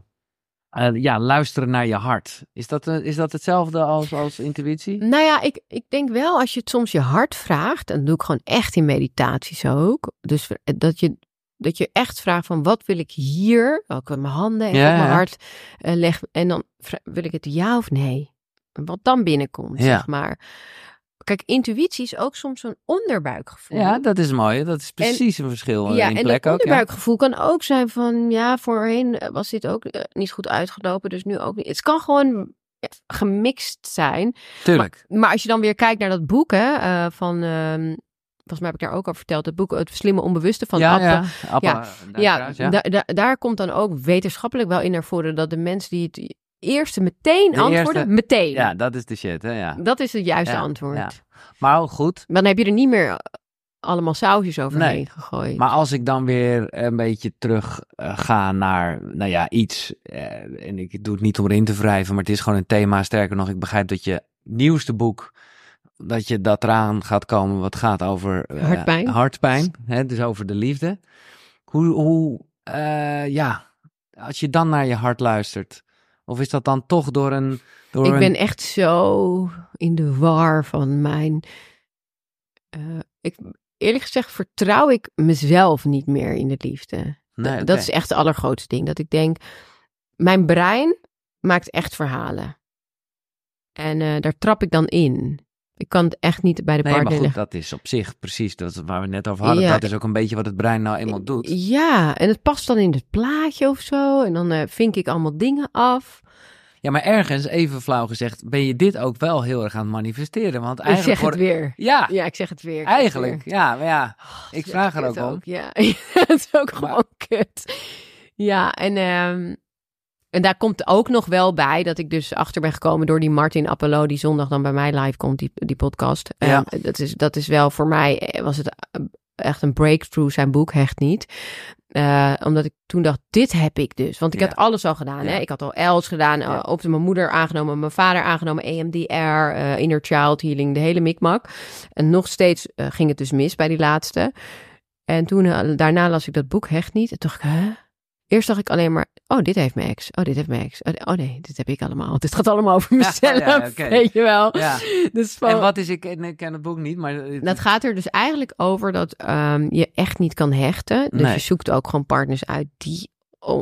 Eh, ja, luisteren naar je hart. Is dat, eh, is dat hetzelfde als, als intuïtie? Nou ja, ik, ik denk wel als je het soms je hart vraagt, en dat doe ik gewoon echt in meditaties ook. Dus dat je, dat je echt vraagt van wat wil ik hier, ook met mijn handen en Ja, op mijn hart eh, leg. En dan wil ik het ja of nee. Wat dan binnenkomt, Ja. zeg maar. Kijk, intuïtie is ook soms een onderbuikgevoel. Ja, dat is mooi. Dat is precies een verschil eh, Ja, in en plek ook. Ja. onderbuikgevoel kan ook zijn van, ja, voorheen eh, was dit ook niet goed uitgelopen, dus nu ook niet. Het kan gewoon gemixt zijn. Tuurlijk. Maar als je dan weer kijkt naar dat boek hè, van, ehm, volgens mij heb ik daar ook over verteld, het boek Het Slimme Onbewuste van ja, Appe. ja. Ja, Ja, da- da- daar komt dan ook wetenschappelijk wel in naar voren dat de mensen die het eerste meteen De antwoorden, eerste- meteen. ja, dat is de shit, hè? Ja. Dat is het juiste antwoord. Maar goed. Maar dan heb je er niet meer allemaal sausjes overheen Nee. gegooid. Maar als ik dan weer een beetje terug eh, ga naar, nou ja, iets. eh, en ik doe het niet om erin te wrijven, maar het is gewoon een thema. Sterker nog, ik begrijp dat je nieuwste boek, dat je dat eraan gaat komen wat gaat over eh, Hartpijn. hartpijn, hè, dus over de liefde. Hoe, hoe eh, ja, als je dan naar je hart luistert. Of is dat dan toch door een... Door Ik een... ben echt zo in de war van mijn. eh, ik, eerlijk gezegd vertrouw ik mezelf niet meer in de liefde. Nee, Dat- is echt het allergrootste ding. Dat ik denk, mijn brein maakt echt verhalen. En daar trap ik dan in. Ik kan het echt niet bij de Nee, maar goed, leggen. dat is op zich precies dat waar we net over hadden. Ja. Dat is ook een beetje wat het brein nou eenmaal doet. Ja, en het past dan in het plaatje of zo. En dan eh, vink ik allemaal dingen af. Ja, maar ergens, even flauw gezegd, ben je dit ook wel heel erg aan het manifesteren. Want Ik eigenlijk... zeg het weer. Ja, Ja, ik zeg het weer. ik het eigenlijk. weer. Ja, maar ja, ik Ja, vraag er ook om. Ja, het is ook Maar- gewoon kut. Ja, en, ehm, en daar komt ook nog wel bij dat ik dus achter ben gekomen door die Martin Appelo, die zondag dan bij mij live komt, die, die podcast. Ja. Dat, is, dat is wel voor mij, eh, was het eh, echt een breakthrough, zijn boek hecht niet. Eh, omdat ik toen dacht, dit heb ik dus. Want ik Ja. had alles al gedaan. Ja. Hè? Ik had al Els gedaan, Ja. op mijn moeder aangenomen, mijn vader aangenomen, EMDR, Inner Child Healing, de hele mikmak. En nog steeds ging het dus mis bij die laatste. En toen, daarna las ik dat boek Hecht niet. En dacht ik, hè? Eerst dacht ik alleen maar, oh, dit heeft mijn ex. Oh, dit heeft mijn ex. Oh, oh nee, dit heb ik allemaal. Dit gaat allemaal over Ja, mezelf, ja, weet je wel. Ja. Dus van, En wat is, ik, ik ken het boek niet, maar... dat gaat er dus eigenlijk over dat ehm, je echt niet kan hechten. Dus Nee. je zoekt ook gewoon partners uit die...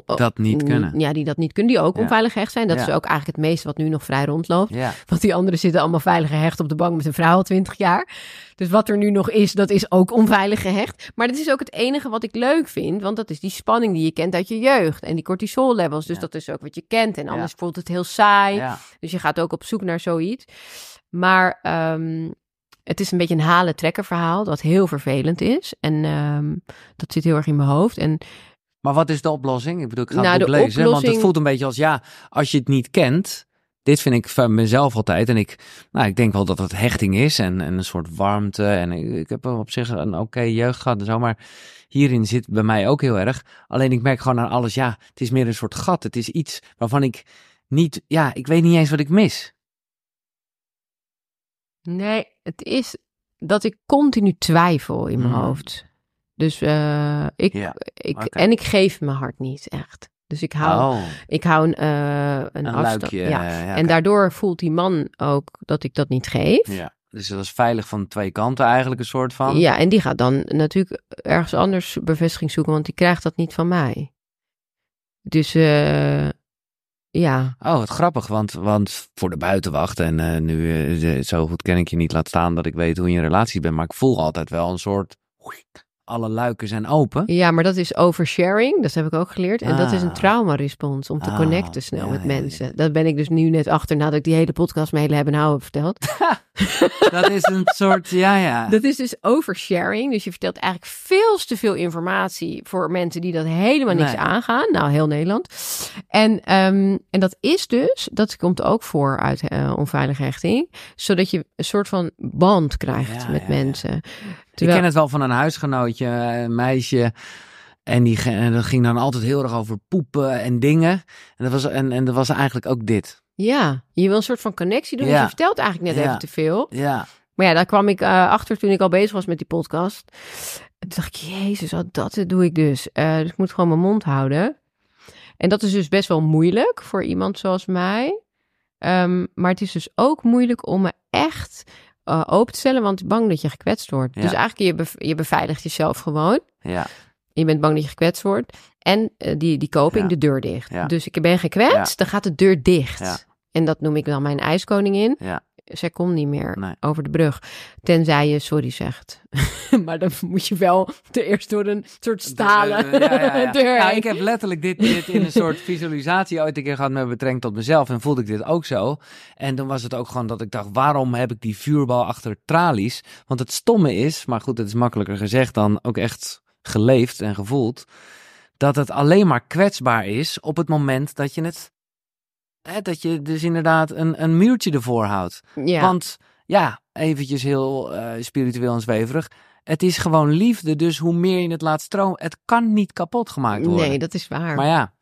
dat niet kunnen. Ja, die dat niet kunnen, die ook Ja. onveilig gehecht zijn. Dat Ja. is ook eigenlijk het meeste wat nu nog vrij rondloopt. Ja, Want die anderen zitten allemaal veilig gehecht op de bank met een vrouw al twintig jaar. Dus wat er nu nog is, dat is ook onveilig gehecht. Maar dat is ook het enige wat ik leuk vind. Want dat is die spanning die je kent uit je jeugd. En die cortisol levels. Dus dat is ook wat je kent. En anders voelt het heel saai. Dus je gaat ook op zoek naar zoiets. Maar ehm, het is een beetje een halen-trekken verhaal. Dat heel vervelend is. En ehm, dat zit heel erg in mijn hoofd. En Maar wat is de oplossing? Ik bedoel, ik ga Nou, het boek de lezen, want het voelt een beetje als, ja, als je het niet kent... Dit vind ik van mezelf altijd. En ik, nou, ik denk wel dat het hechting is en, en een soort warmte. En ik, ik heb op zich een oké jeugd gehad en zo. Maar hierin zit bij mij ook heel erg. Alleen ik merk gewoon aan alles, ja, het is meer een soort gat. Het is iets waarvan ik niet, ja, ik weet niet eens wat ik mis. nee, het is dat ik continu twijfel in mijn Mhm. hoofd. Dus eh, ik, Ja, ik en ik geef mijn hart niet echt. Dus ik hou, Oh, ik hou een, eh, een, een afstand. luikje. ja. eh, ja, en daardoor voelt die man ook dat ik dat niet geef. Ja, dus dat is veilig van twee kanten eigenlijk een soort van. Ja, en die gaat dan natuurlijk ergens anders bevestiging zoeken, want die krijgt dat niet van mij. Dus eh, ja, Oh, wat grappig, want, want voor de buitenwacht en nu zo goed ken ik je niet, laat staan dat ik weet hoe je in relatie bent, maar ik voel altijd wel een soort, alle luiken zijn open. ja, maar dat is oversharing, dat heb ik ook geleerd. En dat is een Ah. traumarespons om te Ah, connecten snel ja, met ja, ja. mensen. Dat ben ik dus nu net achter nadat ik die hele podcast mijn hele hebben en houden heb verteld. Dat is een soort, ja, ja. Dat is dus oversharing. Dus je vertelt eigenlijk veel te veel informatie voor mensen die dat helemaal niks Nee. aangaan. Nou, heel Nederland. En, ehm, en dat is dus, dat komt ook voor uit eh, onveilige hechting, zodat je een soort van band krijgt met ja, Ik ken het wel van een huisgenootje, een meisje. En, die, en dat ging dan altijd heel erg over poepen en dingen. En dat was, en, en dat was eigenlijk ook dit. Ja, je wil een soort van connectie doen. Ja. Je vertelt eigenlijk net Ja. even te veel. Ja, Maar ja, daar kwam ik eh, achter toen ik al bezig was met die podcast. En toen dacht ik, jezus, wat dat doe ik dus. Eh, dus ik moet gewoon mijn mond houden. En dat is dus best wel moeilijk voor iemand zoals mij. Ehm, maar het is dus ook moeilijk om me echt eh, open te stellen, want bang dat je gekwetst wordt. Ja. Dus eigenlijk, je, bev- je beveiligt jezelf gewoon. ja, Je bent bang dat je gekwetst wordt. En eh, die, die koping, Ja. de deur dicht. Ja. Dus ik ben gekwetst, dan gaat de deur dicht. Ja. En dat noem ik dan mijn ijskoningin. ja. Zij komt niet meer Nee. over de brug. Tenzij je sorry zegt. maar dan moet je wel te eerst door een soort stalen ja, ja, ja. Nou, ik heb letterlijk dit, dit in een soort visualisatie ooit een keer gehad met betrekking tot mezelf. En voelde ik dit ook zo. En dan was het ook gewoon dat ik dacht, waarom heb ik die vuurbal achter tralies? Want het stomme is, maar goed, het is makkelijker gezegd dan ook echt geleefd en gevoeld. Dat het alleen maar kwetsbaar is op het moment dat je het... Hè, dat je dus inderdaad een, een muurtje ervoor houdt. Ja. Want ja, eventjes heel eh, spiritueel en zweverig. Het is gewoon liefde, dus hoe meer je het laat stromen, het kan niet kapot gemaakt worden. nee, dat is waar. Maar ja,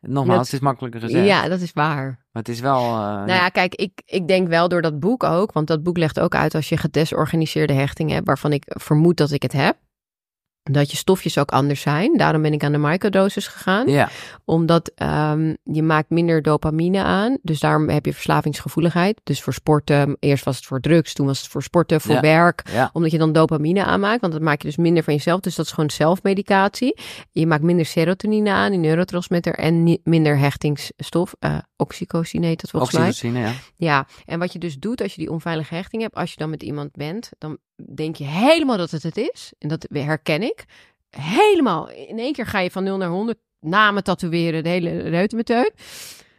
nogmaals, Dat- het is makkelijker gezegd. ja, dat is waar. Maar het is wel... eh, Nou ja, kijk, ik, ik denk wel door dat boek ook, want dat boek legt ook uit als je gedesorganiseerde hechting hebt, waarvan ik vermoed dat ik het heb, dat je stofjes ook anders zijn. Daarom ben ik aan de microdosis gegaan. ja, Omdat ehm, je maakt minder dopamine aan. Dus daarom heb je verslavingsgevoeligheid. Dus voor sporten, eerst was het voor drugs, toen was het voor sporten, voor Ja. werk. ja, Omdat je dan dopamine aanmaakt, want dat maak je dus minder van jezelf. Dus dat is gewoon zelfmedicatie. Je maakt minder serotonine aan, die neurotransmitter, en minder hechtingsstof. eh oxytocine heet dat volgens mij. ja. Ja, en wat je dus doet als je die onveilige hechting hebt, als je dan met iemand bent, dan denk je helemaal dat het het is. En dat herken ik. Helemaal. In één keer ga je van 0 naar 100 namen tatoeëren, de hele reutemeteut.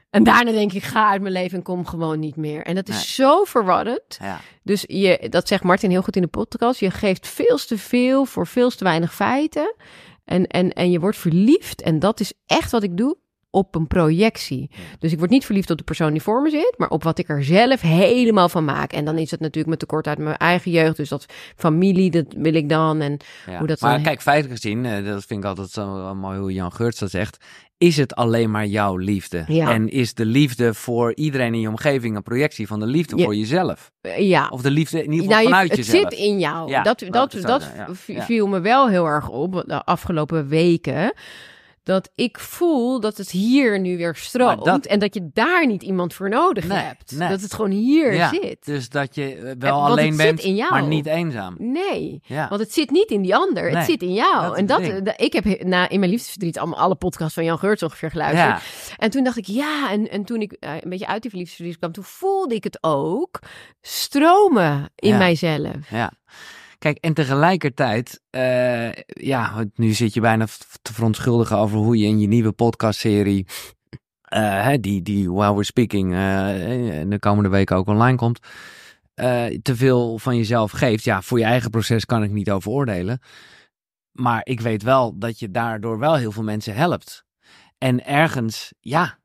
En daarna denk ik, ga uit mijn leven en kom gewoon niet meer. En dat is Nee. zo verwarrend. ja. Dus je, dat zegt Martin heel goed in de podcast. Je geeft veel te veel voor veel te weinig feiten. En, en, en je wordt verliefd. En dat is echt wat ik doe op een projectie. Dus ik word niet verliefd op de persoon die voor me zit, maar op wat ik er zelf helemaal van maak. En dan is het natuurlijk met tekort uit mijn eigen jeugd. Dus dat familie, dat wil ik dan. En Ja. Hoe dat maar dan- kijk, feitelijk gezien, eh, dat vind ik altijd zo mooi hoe Jan Geurts dat zegt. Is het alleen maar jouw liefde? Ja. En is de liefde voor iedereen in je omgeving een projectie van de liefde Ja. voor jezelf? eh, ja, Of de liefde in ieder geval nou, je- vanuit het jezelf? zit in jou. Ja, dat dat, het dat v- Ja. viel me wel heel erg op de afgelopen weken. Dat ik voel dat het hier nu weer stroomt. Dat- En dat je daar niet iemand voor nodig Nee, hebt. nee. Dat het gewoon hier Ja, zit. Dus dat je eh, En- wel alleen bent, in jou. maar niet eenzaam. Nee, Ja. want het zit niet in die ander. Nee, het zit in jou. dat en dat, da- ik heb he- na, in mijn liefdesverdriet allemaal alle podcasts van Jan Geurts ongeveer geluisterd. ja. En toen dacht ik, ja, en, en toen ik eh, een beetje uit die liefdesverdriet kwam, toen voelde ik het ook stromen in mijzelf. Ja. Kijk, en tegelijkertijd, eh, ja, nu zit je bijna te verontschuldigen over hoe je in je nieuwe podcastserie, hè, die, die While We're Speaking, eh, de komende weken ook online komt, te veel van jezelf geeft. Ja, voor je eigen proces kan ik niet over oordelen. Maar ik weet wel dat je daardoor wel heel veel mensen helpt. En ergens, ja.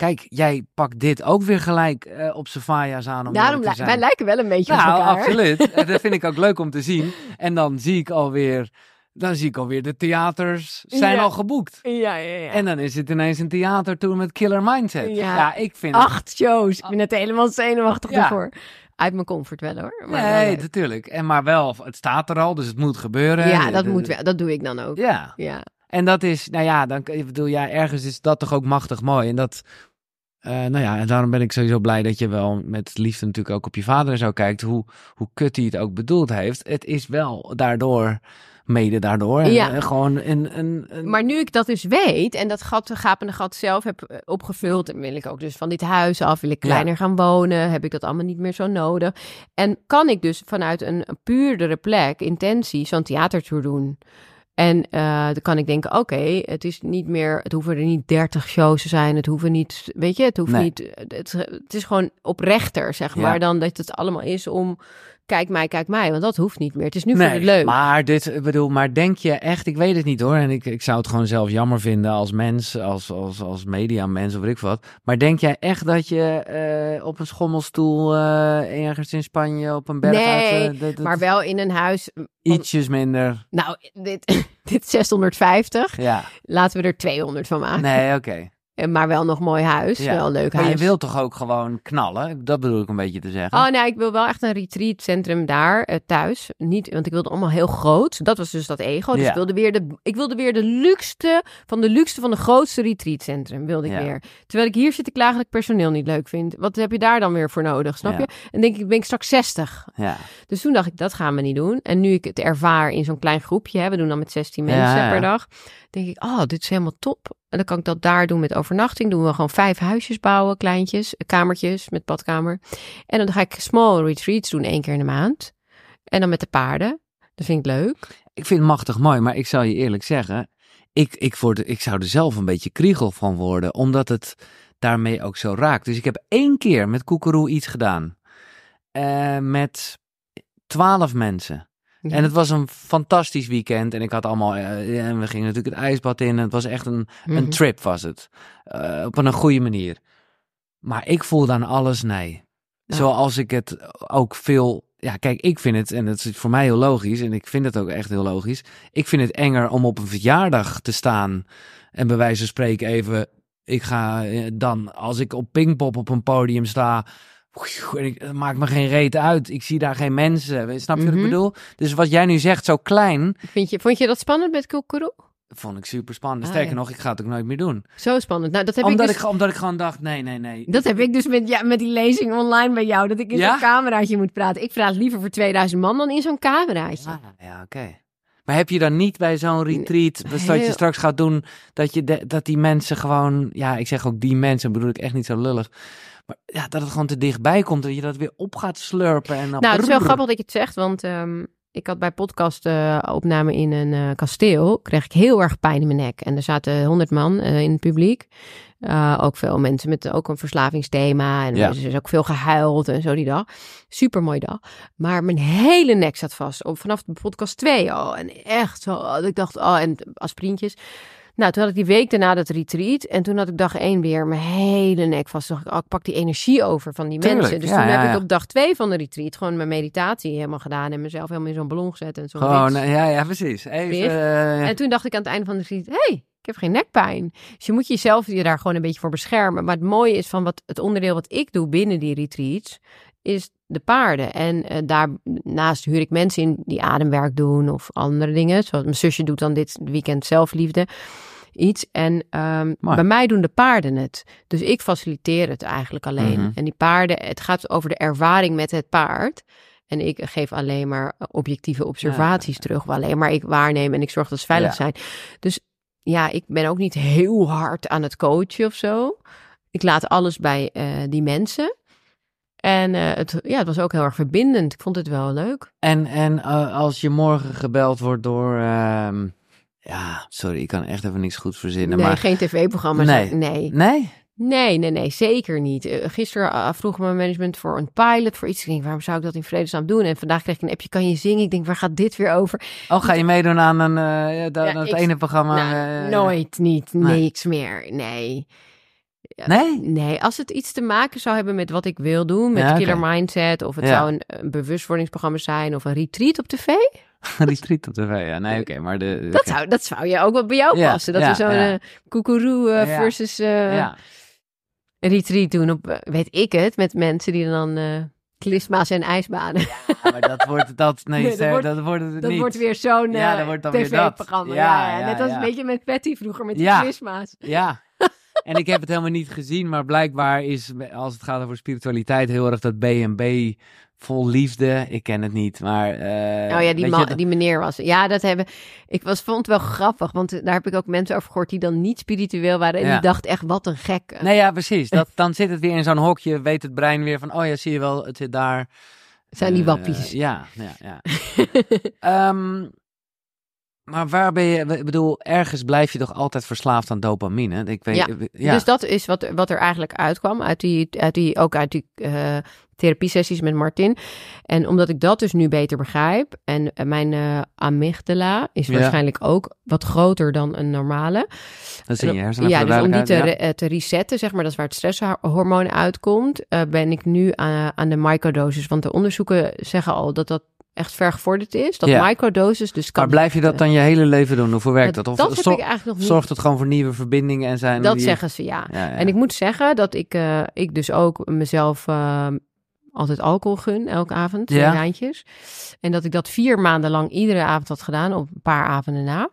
Kijk, jij pakt dit ook weer gelijk eh, op Savaya's aan om Daarom, te zijn. wij lijken wel een beetje op Nou, elkaar. absoluut. Dat vind ik ook leuk om te zien. En dan zie ik alweer dan zie ik alweer de theaters zijn Ja. al geboekt. Ja, ja, ja. En dan is het ineens een theatertour met Killer Mindset. Ja. Ja, ik vind het... Acht shows. Ik ben net helemaal zenuwachtig Ja. ervoor. Uit mijn comfort wel hoor. Maar Nee, leuk. natuurlijk. En maar wel, het staat er al, dus het moet gebeuren. ja, dat De- moet wel. Dat doe ik dan ook. Ja, Ja. en dat is, nou ja, dan ik bedoel, ja, ergens is dat toch ook machtig mooi. En dat, eh, nou ja, en daarom ben ik sowieso blij dat je wel met liefde natuurlijk ook op je vader en zo kijkt, hoe, hoe kut hij het ook bedoeld heeft. Het is wel daardoor, mede daardoor, Ja. eh, gewoon een, een, een Maar nu ik dat dus weet en dat gat, gapende gat zelf heb eh, opgevuld, en wil ik ook dus van dit huis af, wil ik Ja. kleiner gaan wonen, heb ik dat allemaal niet meer zo nodig. En kan ik dus vanuit een puurdere plek, intentie, zo'n theatertour doen. En eh, dan kan ik denken, oké, het is niet meer, het hoeven er niet 30 shows te zijn, het hoeven niet, weet je, het hoeft Nee. niet, het, het is gewoon oprechter, zeg Ja. maar, dan dat het allemaal is om, kijk mij, kijk mij, want dat hoeft niet meer. Het is nu voor het leuk. Maar dit, bedoel, maar denk je echt, ik weet het niet hoor. En ik, ik zou het gewoon zelf jammer vinden als mens, als, als, als mediamens of weet ik wat. Maar denk jij echt dat je eh, op een schommelstoel eh, ergens in Spanje op een berg Nee, uit, eh, dat- dat- Maar wel in een huis, ietsjes minder. nou, dit, dit is 650, Ja, laten we er 200 van maken. nee, oké. Maar wel nog mooi huis, Ja. wel een leuk Maar huis. je wilt toch ook gewoon knallen? Dat bedoel ik een beetje te zeggen. Oh nee, ik wil wel echt een retreatcentrum daar eh, thuis. Niet, want ik wilde allemaal heel groot. Dat was dus dat ego. Dus Ja. ik wilde weer de, ik wilde weer de van de luxste van de grootste retreatcentrum wilde ik Ja. weer. Terwijl ik hier zit ik klagen dat ik personeel niet leuk vind. Wat heb je daar dan weer voor nodig? Snap je? En denk ik, ben ik straks 60. Ja, Dus toen dacht ik, dat gaan we niet doen. En nu ik het ervaar in zo'n klein groepje, hè, we doen dan met 16 mensen per dag, denk ik, oh, dit is helemaal top. En dan kan ik dat daar doen met overnachting. Doen we gewoon vijf huisjes bouwen, kleintjes, kamertjes met badkamer. En dan ga ik small retreats doen één keer in de maand. En dan met de paarden. Dat vind ik leuk. ik vind het machtig mooi, maar ik zal je eerlijk zeggen, ik, ik, word, ik zou er zelf een beetje kriegel van worden, omdat het daarmee ook zo raakt. Dus ik heb één keer met Koekeroe iets gedaan. Eh, met twaalf mensen. Ja. En het was een fantastisch weekend. En ik had allemaal. eh, en we gingen natuurlijk het ijsbad in. En het was echt een, Mhm. een trip, was het. Eh, op een goede manier. Maar ik voelde aan alles nee. Ja. Zoals ik het ook veel. Ja, kijk, ik vind het, en dat is voor mij heel logisch, en ik vind het ook echt heel logisch. Ik vind het enger om op een verjaardag te staan en bij wijze van spreken even. Ik ga eh, dan, als ik op Pinkpop op een podium sta, het maakt me geen reet uit. Ik zie daar geen mensen. Snap je wat Mhm. ik bedoel? Dus wat jij nu zegt, zo klein, Vind je, vond je dat spannend met Koekeroe? vond ik super spannend. Ah, Sterker ja. nog, ik ga het ook nooit meer doen. Zo spannend. Nou, dat heb Omdat ik ik, dus... omdat ik gewoon dacht, nee, nee, nee. Dat heb ik dus met, ja, met die lezing online bij jou. Dat ik in Ja? zo'n cameraatje moet praten. Ik praat liever voor 2000 man dan in zo'n cameraatje. Ah, ja, oké. Maar heb je dan niet bij zo'n retreat, dus dat je straks gaat doen, dat, je de- dat die mensen gewoon, ja, ik zeg ook die mensen, bedoel ik echt niet zo lullig. Maar ja, dat het gewoon te dichtbij komt, dat je dat weer op gaat slurpen. En dan Nou, het is wel grappig dat je het zegt, want ehm, ik had bij podcast eh, opname in een eh, kasteel, kreeg ik heel erg pijn in mijn nek. En er zaten honderd man eh, in het publiek. Ook veel mensen met ook een verslavingsthema. En Ja. er is ook veel gehuild en zo die dag. Super mooi dag. Maar mijn hele nek zat vast. Op, vanaf de podcast 2 al. En echt zo. dat Ik dacht, oh, en aspirintjes. Nou, toen had ik die week daarna dat retreat. En toen had ik dag één weer mijn hele nek vast. Toen dacht ik, oh, ik pak die energie over van die Tuurlijk, mensen. Dus ja, toen ja, heb ja. ik op dag twee van de retreat gewoon mijn meditatie helemaal gedaan. En mezelf helemaal in zo'n ballon gezet. En zo'n Gewoon, ja, ja, precies. Even, eh, En toen dacht ik aan het einde van de retreat, hey, ik heb geen nekpijn. Dus je moet jezelf je daar gewoon een beetje voor beschermen. Maar het mooie is van wat, het onderdeel wat ik doe binnen die retreats, is de paarden. En eh, daarnaast huur ik mensen in die ademwerk doen of andere dingen. Zoals mijn zusje doet dan dit weekend zelfliefde. Iets. En ehm, bij mij doen de paarden het. Dus ik faciliteer het eigenlijk alleen. Mhm. En die paarden, het gaat over de ervaring met het paard. En ik geef alleen maar objectieve observaties terug. Alleen maar ik waarneem en ik zorg dat ze veilig Ja. zijn. Dus ja, ik ben ook niet heel hard aan het coachen of zo. Ik laat alles bij eh, die mensen. En eh, het, ja, het was ook heel erg verbindend. Ik vond het wel leuk. En, en eh, als je morgen gebeld wordt door, ehm, ja, sorry, ik kan echt even niks goed verzinnen, nee, maar... geen tv-programma's. Nee. nee. Nee? Nee, nee, nee, zeker niet. Eh, gisteren uh, vroeg mijn management voor een pilot, voor iets. Ik denk, waarom zou ik dat in vredesnaam doen? En vandaag kreeg ik een appje, kan je zingen? Ik denk, waar gaat dit weer over? Oh, ga je meedoen aan een, eh, ja, ik- ene programma? nou, eh, nooit, niet, Nee. niks meer, nee. Nee? Nee, als het iets te maken zou hebben met wat ik wil doen, met Ja. Killer Mindset, of het zou een, een bewustwordingsprogramma zijn, of een retreat op tv, Retreat op tv, ja. Nee, oké, maar de... Dat zou, dat zou je ook wel bij jou Ja, passen. Dat ja, we zo'n ja. eh, koekeroe eh, Ja. versus Ja, retreat doen op, weet ik het, met mensen die dan klisma's en ijsbanen. maar dat wordt dat... Nee, Nee, dat wordt- dat wordt het Dat niet. wordt weer zo'n Ja, dat wordt dan weer dat. tv-programma. Ja, Ja, ja, ja, net als ja. een beetje met Patty vroeger met die Ja. klisma's. Ja. En ik heb het helemaal niet gezien, maar blijkbaar is, als het gaat over spiritualiteit, heel erg dat B&B vol liefde. Ik ken het niet, maar... eh, Oh ja, die, man, je, die meneer was. Ja, dat hebben. Ik was, vond het wel grappig, want daar heb ik ook mensen over gehoord die dan niet spiritueel waren. En Ja. die dachten echt, wat een gek. Nee, ja, precies. Dat, dan zit het weer in zo'n hokje, weet het brein weer van, oh ja, zie je wel, het zit daar. zijn die Eh, wappies. ja, ja, ja. Ehm, maar waar ben je, ik bedoel, ergens blijf je toch altijd verslaafd aan dopamine? Ik weet, Ja, ja. Dus dat is wat, wat er eigenlijk uitkwam, uit die, uit die, ook uit die eh therapiesessies met Martin. En omdat ik dat dus nu beter begrijp, en eh, mijn eh, amygdala is Ja. waarschijnlijk ook wat groter dan een normale. dat is in je hersenen. ja, dus om die te, duidelijkheid, re- te resetten, zeg maar, dat is waar het stresshormoon uitkomt, ben ik nu aan, aan de microdosis. Want de onderzoeken zeggen al dat dat echt ver gevorderd is. Dat Ja. microdosis dus kan... Maar blijf je dat dan je hele leven doen? Hoe werkt dat? Of dat heb zor- ik eigenlijk nog niet. zorgt het gewoon voor nieuwe verbindingen en zijn dat die- zeggen ze, ja. En ik moet zeggen dat ik, eh, ik dus ook mezelf eh, altijd alcohol gun, elke avond, twee Ja. lijntjes. En dat ik dat vier maanden lang iedere avond had gedaan, op een paar avonden na.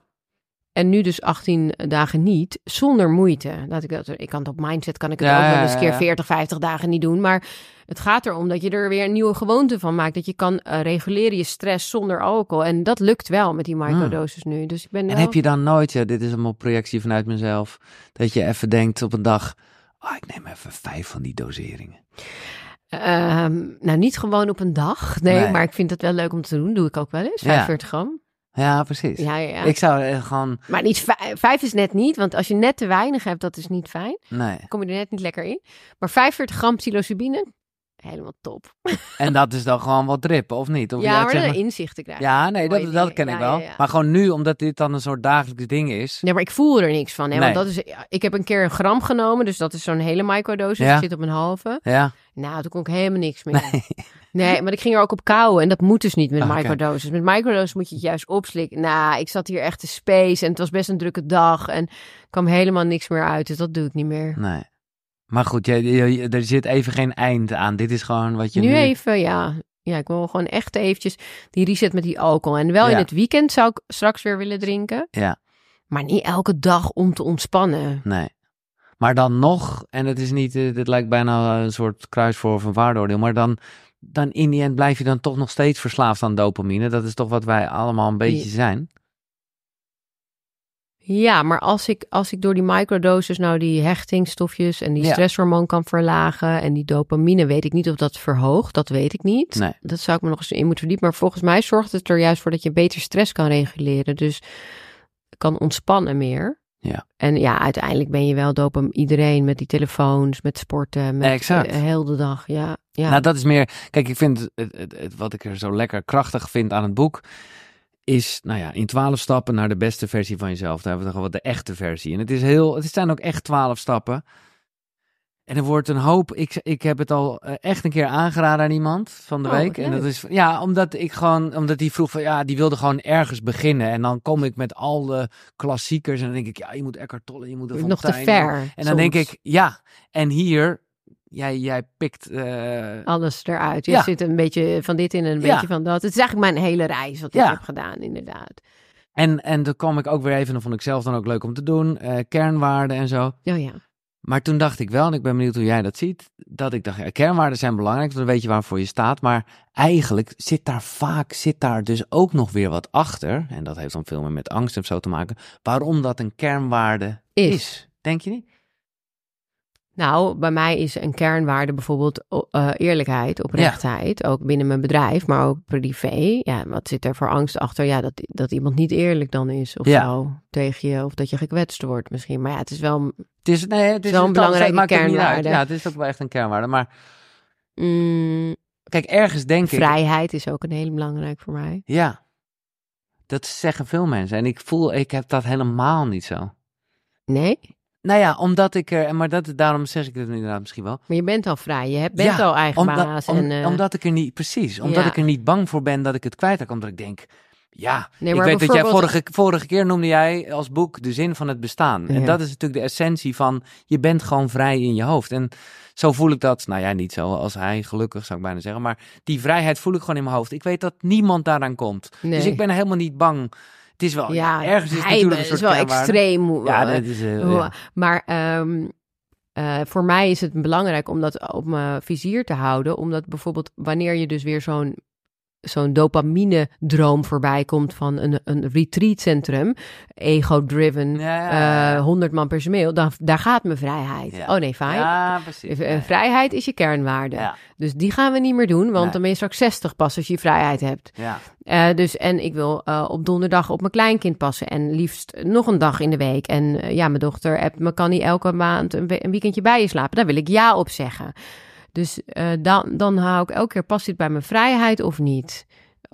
En nu dus 18 dagen niet, zonder moeite. Dat ik, dat, ik kan het op mindset, kan ik het Ja, ook wel eens keer ja. 40, 50 dagen niet doen. Maar het gaat erom dat je er weer een nieuwe gewoonte van maakt. Dat je kan eh, reguleren je stress zonder alcohol. En dat lukt wel met die microdoses nu. Dus ik ben. En wel- heb je dan nooit, ja, dit is allemaal projectie vanuit mezelf, dat je even denkt op een dag, oh, ik neem even vijf van die doseringen. Ehm, nou, niet gewoon op een dag. Nee, Nee. maar ik vind het wel leuk om te doen. Doe ik ook wel eens. Ja. 45 gram. Ja, precies. Ja, ja, ja. Ik zou eh, gewoon, Maar niet vijf, vijf is net niet. Want als je net te weinig hebt, dat is niet fijn. nee. Dan kom je er net niet lekker in. Maar 45 gram psilocybine, helemaal top. En dat is dan gewoon wat drippen, of niet? Of ja, maar zeg maar- inzichten krijgen. Ja, nee, dat, dat ken ik wel. ja, ja. Maar gewoon nu, omdat dit dan een soort dagelijks ding is. Nee, maar ik voel er niks van. Hè? Want Nee. dat is, ik heb een keer een gram genomen. Dus dat is zo'n hele microdosis. Ja. Ik zit op een halve. Ja, Nou, toen kon ik helemaal niks meer. Nee. maar ik ging er ook op kauwen. En dat moet dus niet met oké. microdoses. Met microdoses moet je het juist opslikken. Nou, ik zat hier echt te space. En het was best een drukke dag. En kwam helemaal niks meer uit. Dus dat doe ik niet meer. nee. Maar goed, je, je- je- er zit even geen eind aan. Dit is gewoon wat je nu... Nu even, ja. Ja, ik wil gewoon echt eventjes die reset met die alcohol. En wel in het weekend zou ik straks weer willen drinken. Ja, Maar niet elke dag om te ontspannen. nee. Maar dan nog, en het is niet, eh, dit lijkt bijna een soort kruisvoor of een waardeoordeel, maar dan, dan in die end blijf je dan toch nog steeds verslaafd aan dopamine. Dat is toch wat wij allemaal een beetje zijn. Ja, maar als ik, als ik door die microdoses nou die hechtingstofjes en die Ja. stresshormoon kan verlagen en die dopamine, weet ik niet of dat verhoogt. Dat weet ik niet. Nee. Dat zou ik me nog eens in moeten verdiepen. Maar volgens mij zorgt het er juist voor dat je beter stress kan reguleren. Dus kan ontspannen meer. Ja. En ja, uiteindelijk ben je wel dopam iedereen met die telefoons, met sporten, met Exact. eh, heel de dag. Ja, ja. Nou, dat is meer. Kijk, ik vind het- het- wat ik er zo lekker krachtig vind aan het boek. Is, nou ja, in twaalf stappen naar de beste versie van jezelf. Daar hebben we toch wel de echte versie. En het is heel. Het zijn ook echt twaalf stappen. En er wordt een hoop. Ik, ik heb het al eh, echt een keer aangeraden aan iemand van de Oh, week. En dat is. Ja, omdat ik gewoon. Omdat die vroeg van. Ja, die wilde gewoon ergens beginnen. En dan kom ik met al de klassiekers. En dan denk ik. Ja, je moet Eckhart Tolle. Je moet de nog te ver. En dan denk ik. Ja. En hier. Jij, jij pikt. eh, Alles eruit. Je Ja. zit een beetje van dit in en een Ja. beetje van dat. Het is eigenlijk mijn hele reis wat ik Ja. heb gedaan, inderdaad. En, en toen kwam ik ook weer even, dat vond ik zelf dan ook leuk om te doen, eh, kernwaarden en zo. Oh ja. Maar toen dacht ik wel, en ik ben benieuwd hoe jij dat ziet, dat ik dacht, ja, kernwaarden zijn belangrijk, want dan weet je waarvoor je staat. Maar eigenlijk zit daar vaak, zit daar dus ook nog weer wat achter. En dat heeft dan veel meer met angst en zo te maken. Waarom dat een kernwaarde is. Is. Denk je niet? Nou, bij mij is een kernwaarde bijvoorbeeld eh, eerlijkheid, oprechtheid. Ook binnen mijn bedrijf, maar ook privé. Ja, wat zit er voor angst achter? Ja, dat, dat iemand niet eerlijk dan is of Ja. zo tegen je. Of dat je gekwetst wordt misschien. Maar ja, het is wel... Het is, nee, het is Wel een belangrijke kernwaarde. Ja, het is ook wel echt een kernwaarde. Maar mm, kijk, ergens denk ik... vrijheid is ook een hele belangrijk voor mij. Ja, dat zeggen veel mensen. En ik voel, ik heb dat helemaal niet zo. Nee, Nou ja, omdat ik er, maar dat, daarom zeg ik het inderdaad misschien wel. maar je bent al vrij. Je hebt- bent Ja, al eigen Omdat, baas. om- en, eh, omdat ik er niet, precies, omdat ja. ik er niet bang voor ben dat ik het kwijtraak. Omdat ik denk, Ja, Nee, ik weet dat jij vorige, vorige keer noemde jij als boek De Zin van het Bestaan. En dat is natuurlijk de essentie van, je bent gewoon vrij in je hoofd. En zo voel ik dat, nou ja, niet zo als hij, gelukkig zou ik bijna zeggen. Maar die vrijheid voel ik gewoon in mijn hoofd. Ik weet dat niemand daaraan komt. Nee. Dus ik ben helemaal niet bang. Het is wel, ja, ergens is het natuurlijk een is soort wel kernwaarde. extreem. hoe- Ja, eh, dat is... hoe- ja. Maar ehm, eh, voor mij is het belangrijk om dat op mijn vizier te houden. Omdat bijvoorbeeld wanneer je dus weer zo'n zo'n dopamine-droom voorbij komt van een, een retreatcentrum, ego-driven, Ja, ja, ja. eh 100 man personeel, dan, daar gaat mijn vrijheid. Ja. Oh nee, fijn. Ja, precies. Eh. Vrijheid is je kernwaarde. Dus die gaan we niet meer doen, want Nee. dan ben je straks 60 pas als je vrijheid hebt. ja. Eh, dus, en ik wil op donderdag op mijn kleinkind passen. En liefst nog een dag in de week. En ja, mijn dochter appt me, kan niet elke maand een, een weekendje bij je slapen. Daar wil ik ja op zeggen. Dus eh, dan, dan hou ik elke keer, past dit bij mijn vrijheid of niet?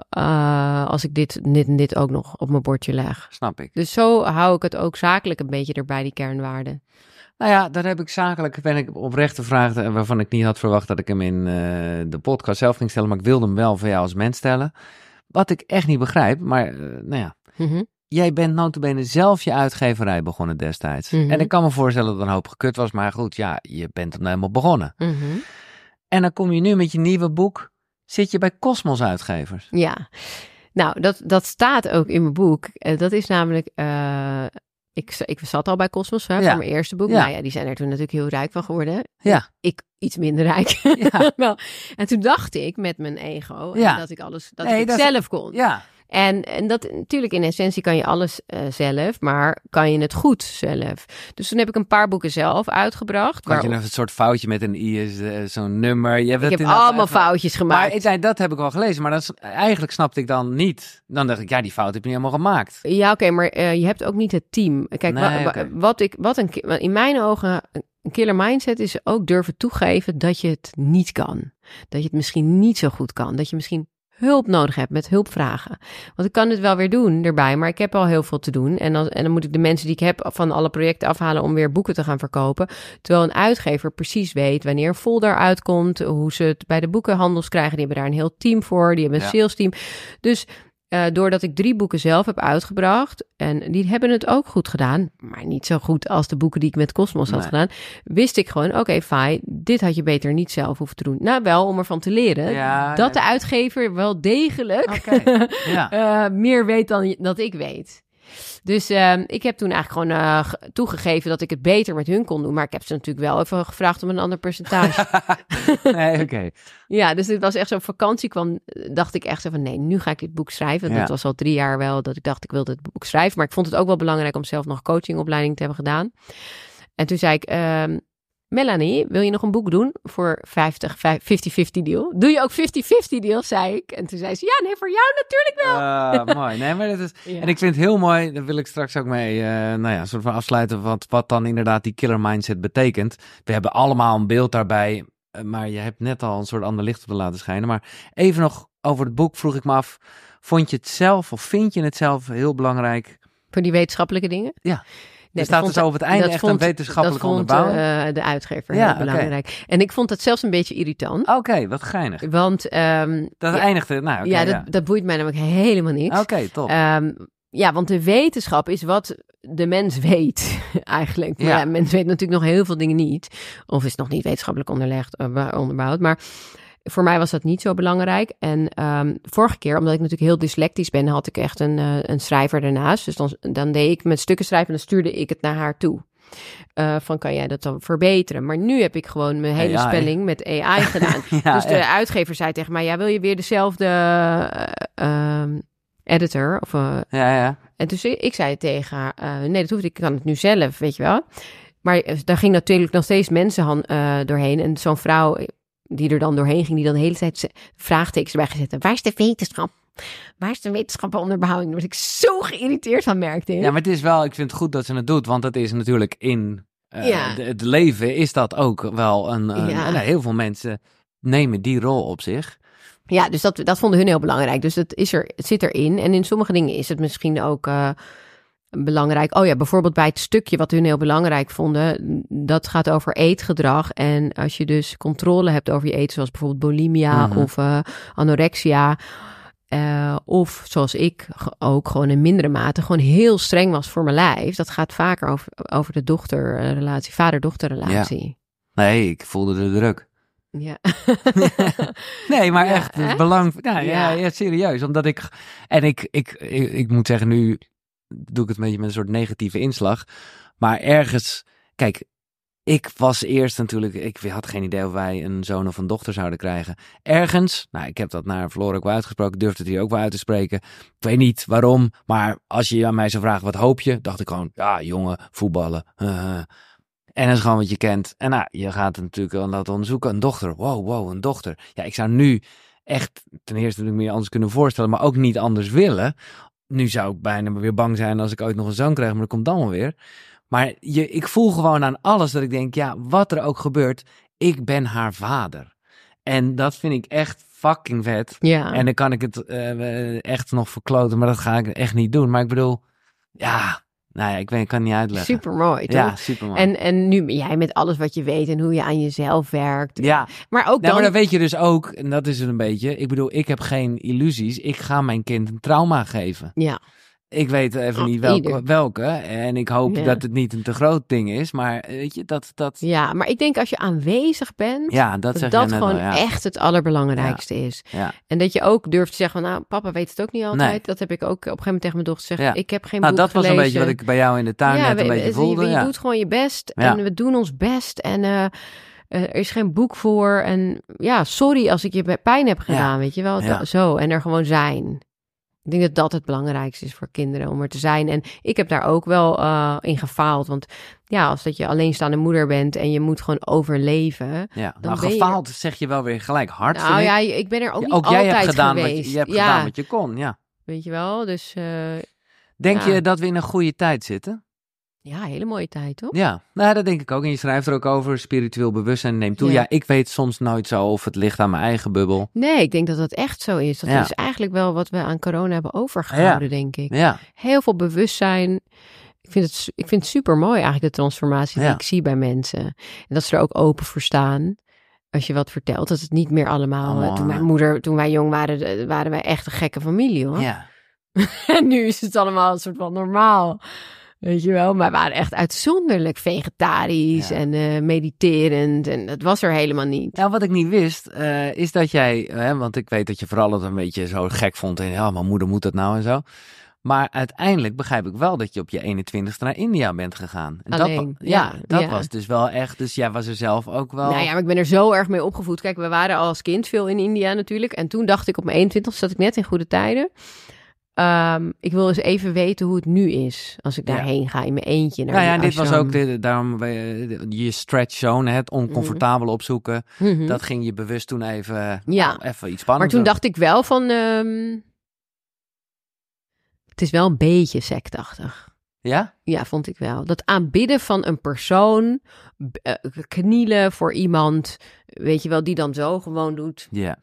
Eh, als ik dit, dit en dit ook nog op mijn bordje leg. Snap ik. Dus zo hou ik het ook zakelijk een beetje erbij, die kernwaarden. Nou ja, daar heb ik zakelijk, ben ik oprecht gevraagd, eh, waarvan ik niet had verwacht dat ik hem in de podcast zelf ging stellen, maar ik wilde hem wel voor jou als mens stellen. Wat ik echt niet begrijp, maar nou ja, Mhm. jij bent notabene zelf je uitgeverij begonnen destijds. Mhm. En ik kan me voorstellen dat het een hoop gekut was, maar goed, ja, je bent dan helemaal begonnen. Mhm. En dan kom je nu met je nieuwe boek, zit je bij Cosmos Uitgevers. Ja, nou, dat, dat staat ook in mijn boek. Eh, dat is namelijk. eh, ik, ik zat al bij Cosmos hè, Ja. voor mijn eerste boek. Ja. Nou ja, die zijn er toen natuurlijk heel rijk van geworden. Ja. Ik iets minder rijk. Ja. En toen dacht ik met mijn ego Ja. dat ik alles dat Nee, ik dat zelf kon. Ja, En, en dat natuurlijk in essentie kan je alles eh, zelf, maar kan je het goed zelf. Dus toen heb ik een paar boeken zelf uitgebracht. want je waar- een soort foutje met een i is eh, zo'n nummer. Je hebt ik heb allemaal even- foutjes gemaakt. Maar dat heb ik wel gelezen, maar dat eigenlijk snapte ik dan niet. Dan dacht ik, ja, die fout heb je niet helemaal gemaakt. Ja, oké, maar eh, je hebt ook niet het team. Kijk, Nee, wa- wat ik, wat een, in mijn ogen, een killer mindset is ook durven toegeven dat je het niet kan. Dat je het misschien niet zo goed kan. Dat je misschien hulp nodig hebt met hulpvragen. Want ik kan het wel weer doen erbij, maar ik heb al heel veel te doen. En dan, en dan moet ik de mensen die ik heb van alle projecten afhalen om weer boeken te gaan verkopen. Terwijl een uitgever precies weet wanneer een folder uitkomt, hoe ze het bij de boekenhandels krijgen. Die hebben daar een heel team voor, die hebben een Ja. sales team. Dus eh, doordat ik drie boeken zelf heb uitgebracht, en die hebben het ook goed gedaan, maar niet zo goed als de boeken die ik met Cosmos had gedaan, wist ik gewoon, oké, fijn, dit had je beter niet zelf hoeven te doen. Nou, wel om ervan te leren Ja, dat ja. de uitgever wel degelijk ja. eh, meer weet dan dat ik weet. Dus ehm, ik heb toen eigenlijk gewoon eh, ge- toegegeven dat ik het beter met hun kon doen. Maar ik heb ze natuurlijk wel even gevraagd om een ander percentage. Nee, oké. Ja, dus dit was echt zo'n vakantie kwam, dacht ik echt zo van nee, nu ga ik dit boek schrijven. Ja. Dat was al drie jaar wel dat ik dacht ik wilde het boek schrijven. Maar ik vond het ook wel belangrijk om zelf nog coachingopleiding te hebben gedaan. En toen zei ik, ehm, Melanie, wil je nog een boek doen voor 50, 50-50 deal? Doe je ook 50-50 deal, zei ik. En toen zei ze, ja, nee, voor jou natuurlijk wel. Ah, mooi. Nee, maar dat is... Ja. En ik vind het heel mooi, daar wil ik straks ook mee, eh, nou ja, soort van afsluiten, wat, wat dan inderdaad die killer mindset betekent. We hebben allemaal een beeld daarbij, eh, maar je hebt net al een soort ander licht op te laten schijnen. Maar even nog over het boek vroeg ik me af, vond je het zelf of vind je het zelf heel belangrijk? Voor die wetenschappelijke dingen? Ja. Nee, er staat dus over het einde echt vond- een wetenschappelijke dat vond, onderbouwing. eh, de uitgever Ja, heel belangrijk. En ik vond dat zelfs een beetje irritant. Oké, wat geinig. Want ehm, Dat ja, eindigde, nou ja, ja. dat, dat boeit mij namelijk helemaal niks. Oké, top. Ehm, ja, want de wetenschap is wat de mens weet, eigenlijk. Maar Ja. ja. mens weet natuurlijk nog heel veel dingen niet. Of is nog niet wetenschappelijk onderlegd, eh, onderbouwd. Maar voor mij was dat niet zo belangrijk. En ehm, vorige keer, omdat ik natuurlijk heel dyslectisch ben, had ik echt een, eh, een schrijver daarnaast. Dus dan, dan deed ik met stukken schrijven en dan stuurde ik het naar haar toe. Eh, van kan jij dat dan verbeteren? Maar nu heb ik gewoon mijn hele AI. spelling met AI gedaan. ja, dus de uitgever zei tegen mij: Ja, wil je weer dezelfde eh, ehm, editor? Of, ja, ja. en dus ik zei tegen haar: Nee, dat hoeft, ik kan het nu zelf, weet je wel. Maar daar ging natuurlijk nog steeds mensen doorheen. En zo'n vrouw die er dan doorheen ging, die dan de hele tijd vraagtekens erbij gezet. Waar is de wetenschap? Waar is de wetenschappelijke Daar werd ik zo geïrriteerd van, merkte ik. Ja, maar het is wel, ik vind het goed dat ze het doet, want het is natuurlijk in eh, Ja. het leven is dat ook wel een, een- Ja. nou, heel veel mensen nemen die rol op zich. Ja, dus dat, dat vonden hun heel belangrijk. Dus het, is er, het zit erin. En in sommige dingen is het misschien ook eh, belangrijk. Oh ja, bijvoorbeeld bij het stukje wat hun heel belangrijk vonden. Dat gaat over eetgedrag. En als je dus controle hebt over je eten, zoals bijvoorbeeld bulimia Mhm. of eh, anorexia. Eh, of zoals ik ook gewoon in mindere mate gewoon heel streng was voor mijn lijf. Dat gaat vaker over, over de dochterrelatie, vader-dochterrelatie. Nee, ik voelde de druk. Ja. Nee, maar Ja, echt, het belang. Ja, ja. Ja. Ja, serieus. Omdat ik. En ik, ik, ik, ik moet zeggen, nu doe ik het een beetje met een soort negatieve inslag. Maar ergens. Kijk, ik was eerst natuurlijk. Ik had geen idee of wij een zoon of een dochter zouden krijgen. Ergens. Nou, ik heb dat naar Floor ook uitgesproken. Durfde het hier ook wel uit te spreken. Ik weet niet waarom. Maar als je aan mij zou vragen, wat hoop je? Dacht ik gewoon, ja, jongen, voetballen. En dat is gewoon wat je kent. En nou, je gaat natuurlijk wel laten onderzoeken. Een dochter. Wow, wow, een dochter. Ja, ik zou nu echt ten eerste niet meer anders kunnen voorstellen, maar ook niet anders willen. Nu zou ik bijna weer bang zijn als ik ooit nog een zoon krijg, maar dat komt dan wel weer. Maar je, ik voel gewoon aan alles dat ik denk, ja, wat er ook gebeurt, ik ben haar vader. En dat vind ik echt fucking vet. ja. En dan kan ik het eh, echt nog verkloten, maar dat ga ik echt niet doen. Maar ik bedoel, ja, nou ja, ik, weet, ik kan het niet uitleggen. Super mooi, toch? Ja, super mooi. En, en nu jij met alles wat je weet en hoe je aan jezelf werkt. ja, Maar ook Nou, dan... maar dan weet je dus ook, en dat is het een beetje. Ik bedoel, ik heb geen illusies. Ik ga mijn kind een trauma geven. Ja, Ik weet even niet welke, welke. En ik hoop Ja. dat het niet een te groot ding is. Maar eh, weet je, dat, dat, ja, maar ik denk als je aanwezig bent, ja, dat dat gewoon al, ja. echt het allerbelangrijkste is. En dat je ook durft te zeggen, van, nou, papa weet het ook niet altijd. Nee. Dat heb ik ook op een gegeven moment tegen mijn dochter gezegd. Ja. Ik heb geen Nou, boek dat was een beetje wat ik bij jou in de tuin net we- een beetje we- voelde. Je, je doet gewoon je best en we doen ons best. En eh, eh, er is geen boek voor. En ja, sorry als ik je pijn heb gedaan, weet je wel. Ja. Zo, en er gewoon zijn. Ik denk dat dat het belangrijkste is voor kinderen, om er te zijn. En ik heb daar ook wel eh, in gefaald. Want ja, als dat je alleenstaande moeder bent en je moet gewoon overleven. ja. dan Nou, je- gefaald zeg je wel weer gelijk hard. nou ja, ik. ik ben er ook Ja, niet ook jij hebt, gedaan wat, je, je hebt ja, gedaan wat je kon, ja. weet je wel. Dus eh, Denk Ja. je dat we in een goede tijd zitten? Ja, hele mooie tijd, toch? Ja, nou, dat denk ik ook. En je schrijft er ook over, spiritueel bewustzijn neemt toe. Ja. Ja. ik weet soms nooit zo of het ligt aan mijn eigen bubbel. Nee, ik denk dat dat echt zo is. Dat Ja. is eigenlijk wel wat we aan corona hebben overgehouden, denk ik. Ja, Heel veel bewustzijn. Ik vind het, ik vind het super mooi eigenlijk, de transformatie die ik zie bij mensen. En dat ze er ook open voor staan. Als je wat vertelt, dat het niet meer allemaal... eh, toen mijn moeder, toen wij jong waren, waren wij echt een gekke familie, hoor. ja. En nu is het allemaal een soort van normaal. Weet je wel, maar we waren echt uitzonderlijk vegetarisch Ja. en eh, mediterend. En dat was er helemaal niet. Nou, wat ik niet wist, eh, is dat jij, hè, want ik weet dat je vooral het een beetje zo gek vond en ja, mijn moeder moet dat nou en zo. Maar uiteindelijk begrijp ik wel dat je op je 21ste naar India bent gegaan. En Alleen, dat, ja, ja, dat ja. was dus wel echt, dus jij was er zelf ook wel. Nou ja, maar ik ben er zo erg mee opgevoed. Kijk, we waren al als kind veel in India natuurlijk. En toen dacht ik op mijn 21 zat ik net in goede tijden. Ehm, ik wil eens even weten hoe het nu is als ik Ja. daarheen ga in mijn eentje. Naar Nou ja, dit was ook, de, daarom je stretch zone, het oncomfortabel opzoeken. Mhm. Dat ging je bewust toen even, Ja. even iets Maar spannends toen doen. dacht ik wel van... ehm, het is wel een beetje sectachtig. Ja? Ja, vond ik wel. Dat aanbidden van een persoon, eh, knielen voor iemand, weet je wel, die dan zo gewoon doet. Ja.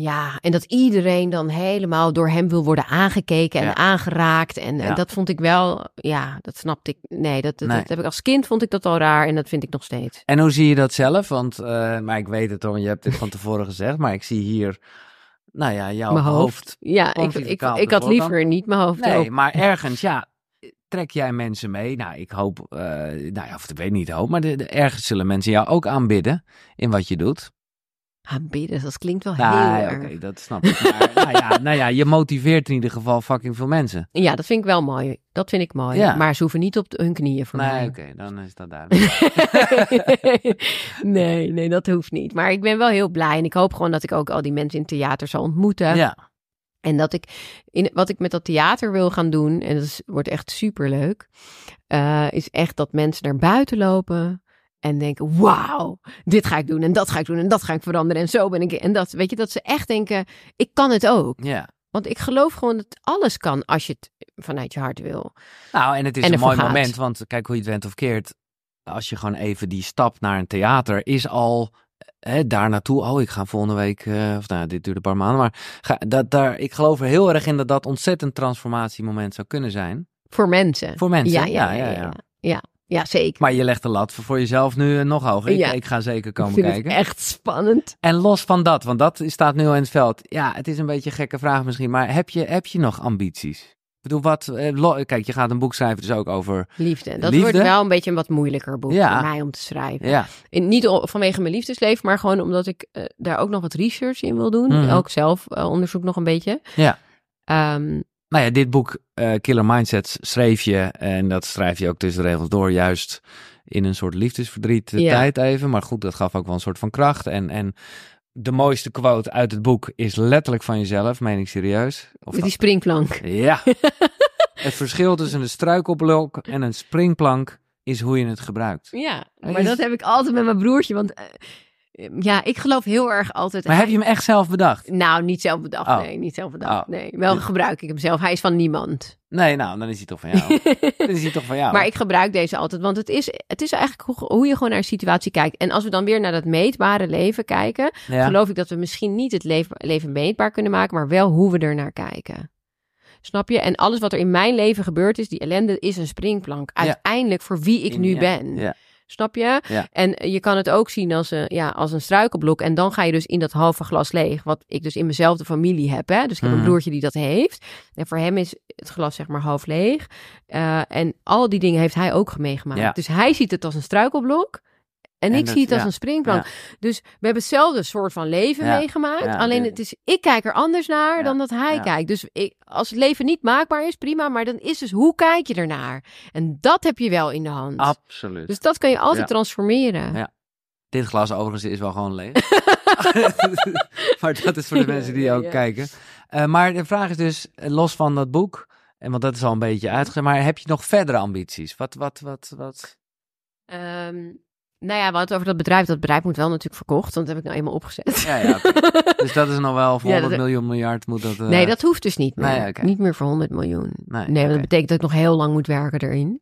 Ja, en dat iedereen dan helemaal door hem wil worden aangekeken en Ja. aangeraakt. En, dat vond ik wel, ja, dat snapte ik. Nee dat, dat, Nee. dat heb ik als kind vond ik dat al raar en dat vind ik nog steeds. En hoe zie je dat zelf? Want, eh, maar ik weet het want je hebt dit van tevoren gezegd, maar ik zie hier, nou ja, jouw Mijn hoofd. hoofd. Ja, ik, ik, ik had liever niet mijn hoofd Nee, open. maar ergens, ja, trek jij mensen mee? Nou, ik hoop, eh, nou ja, of ik weet niet hoop, maar de, de, ergens zullen mensen jou ook aanbidden in wat je doet. Aanbidden, dat klinkt wel Nou, heel oké, erg. dat snap ik. Maar, nou, ja, nou ja, je motiveert in ieder geval fucking veel mensen. Ja, dat vind ik wel mooi. Dat vind ik mooi. Ja. Maar ze hoeven niet op de- hun knieën voor Nee, mij. oké, dan is dat duidelijk. nee, nee, dat hoeft niet. Maar ik ben wel heel blij. En ik hoop gewoon dat ik ook al die mensen in het theater zal ontmoeten. ja, En dat ik, in, wat ik met dat theater wil gaan doen, en dat is, wordt echt superleuk, eh is echt dat mensen naar buiten lopen en denken, wauw, dit ga ik doen en dat ga ik doen en dat ga ik veranderen en zo ben ik. En dat, weet je, dat ze echt denken, ik kan het ook. ja. Want ik geloof gewoon dat alles kan als je het vanuit je hart wil. Nou, en het is En een mooi gaat. moment, want kijk hoe je het went of keert. Als je gewoon even die stap naar een theater is al hè, daar naartoe. Oh, ik ga volgende week, eh, of nou, dit duurt een paar maanden, maar ga, dat, daar, ik geloof er heel erg in dat dat ontzettend transformatiemoment zou kunnen zijn. Voor mensen. Voor mensen. Ja, ja, ja. ja, ja. Ja, zeker. Maar je legt de lat voor jezelf nu eh, nog hoger. Ik, Ja. ik ga zeker ik komen vind kijken. het echt spannend. En los van dat, want dat staat nu al in het veld. Ja, het is een beetje een gekke vraag misschien, maar heb je, heb je nog ambities? Ik bedoel, wat, eh, kijk, je gaat een boek schrijven dus ook over, Liefde. Dat Liefde? wordt wel een beetje een wat moeilijker boek Ja. voor mij om te schrijven. ja, En niet vanwege mijn liefdesleven, maar gewoon omdat ik eh, daar ook nog wat research in wil doen. Mhm. Ook zelf onderzoek nog een beetje. Ja. Ehm, nou ja, dit boek eh, Killer Mindsets schreef je en dat schrijf je ook tussen de regels door, juist in een soort liefdesverdriet eh, Ja. tijd even. Maar goed, dat gaf ook wel een soort van kracht. En, en de mooiste quote uit het boek is letterlijk van jezelf, meen ik serieus. Of die springplank. Ja. het verschil tussen een struikelblok en een springplank is hoe je het gebruikt. Ja, maar is- dat heb ik altijd met mijn broertje. Want eh, ja, ik geloof heel erg altijd... Maar heb je hem echt zelf bedacht? Nou, niet zelf bedacht. Oh. Nee, niet zelf bedacht. Oh. Nee, wel Ja. gebruik ik hem zelf. Hij is van niemand. Nee, nou, dan is hij toch van jou. dan is hij toch van jou. Maar ik gebruik deze altijd, want het is, het is eigenlijk hoe, hoe je gewoon naar een situatie kijkt. En als we dan weer naar dat meetbare leven kijken, ja. geloof ik dat we misschien niet het leven, leven meetbaar kunnen maken, maar wel hoe we er naar kijken. Snap je? En alles wat er in mijn leven gebeurd is, die ellende, is een springplank. Ja. Uiteindelijk voor wie ik nu Ja, ben. Ja. Snap je? Ja. En je kan het ook zien als een, ja, als een struikelblok. En dan ga je dus in dat halve glas leeg. Wat ik dus in mezelfde familie heb. Hè? Dus ik heb Mhm. een broertje die dat heeft. En voor hem is het glas zeg maar half leeg. Eh, en al die dingen heeft hij ook meegemaakt. Ja. Dus hij ziet het als een struikelblok. En, En ik dat- zie het als ja, een springplank. Dus we hebben hetzelfde soort van leven Ja, meegemaakt. alleen het is, ik kijk er anders naar dan dat hij kijkt. Dus ik, als het leven niet maakbaar is, prima. Maar dan is dus hoe kijk je ernaar? En dat heb je wel in de hand. Absoluut. Dus dat kan je altijd transformeren. Ja. Dit glas overigens is wel gewoon leeg. maar dat is voor de mensen die ook kijken. Eh, maar de vraag is dus, eh, los van dat boek, en want dat is al een beetje uitgezet, maar heb je nog verdere ambities? Wat, wat, wat, wat? Ehm, nou ja, we hadden het over dat bedrijf. Dat bedrijf moet wel natuurlijk verkocht, want dat heb ik nou eenmaal opgezet. Ja, ja. dus dat is nog wel voor Ja, 100 dat- miljoen miljard moet dat... eh, nee, dat hoeft dus niet meer. Nee. Niet meer voor 100 miljoen. Nee, Nee, dat betekent dat ik nog heel lang moet werken erin.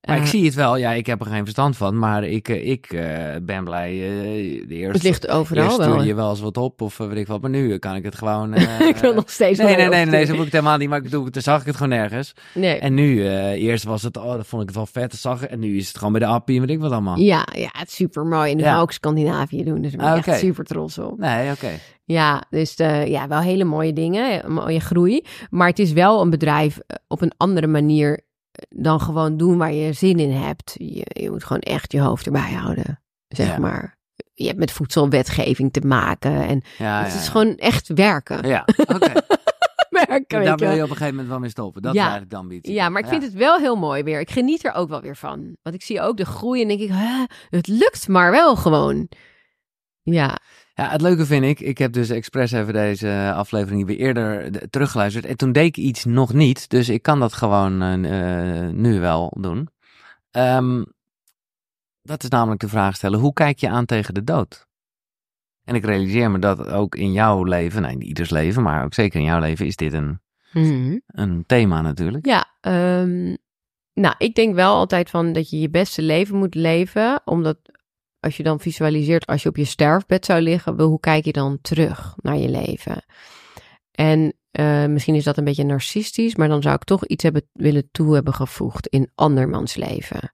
Maar ik Eh, zie het wel, ja, ik heb er geen verstand van, maar ik, eh, ik eh, ben blij. de eerste, het ligt overal wel. je wel eens wat op of weet ik wat, maar nu kan ik het gewoon... ik wil nog steeds Nee, nee, nee, nee, veel zo moet ik het helemaal niet, maar ik bedoel, toen zag ik het gewoon nergens. Nee. En nu, eerst was het, oh, dat vond ik het wel vet, zag ik. En nu is het gewoon bij de appie en weet ik wat allemaal. Ja, ja, het is super mooi. En nu Ja. ook Scandinavië doen. Dus daar ben ik Ah, echt super trots op. Nee, oké. Ja, dus eh, ja, wel hele mooie dingen, mooie groei. Maar het is wel een bedrijf op een andere manier dan gewoon doen waar je zin in hebt. Je, je moet gewoon echt je hoofd erbij houden, zeg Ja. maar. Je hebt met voedselwetgeving te maken en Ja, het is gewoon echt werken. Ja, oké. werken, Daar wil je op een gegeven moment wel mee stoppen. Dat Ja. is eigenlijk de ambitie. Ja, maar ik vind het wel heel mooi weer. Ik geniet er ook wel weer van. Want ik zie ook de groei en denk ik, het lukt maar wel gewoon. Ja, Ja, het leuke vind ik, ik heb dus expres even deze aflevering weer eerder de- teruggeluisterd. En toen deed ik iets nog niet, dus ik kan dat gewoon eh, eh, nu wel doen. Ehm, dat is namelijk de vraag stellen, hoe kijk je aan tegen de dood? En ik realiseer me dat ook in jouw leven, nou in ieders leven, maar ook zeker in jouw leven, is dit een, Mhm. een thema natuurlijk. Ja, ehm, nou, ik denk wel altijd van dat je je beste leven moet leven. Omdat als je dan visualiseert, als je op je sterfbed zou liggen, hoe kijk je dan terug naar je leven? En eh, misschien is dat een beetje narcistisch, maar dan zou ik toch iets hebben willen toe hebben gevoegd in andermans leven.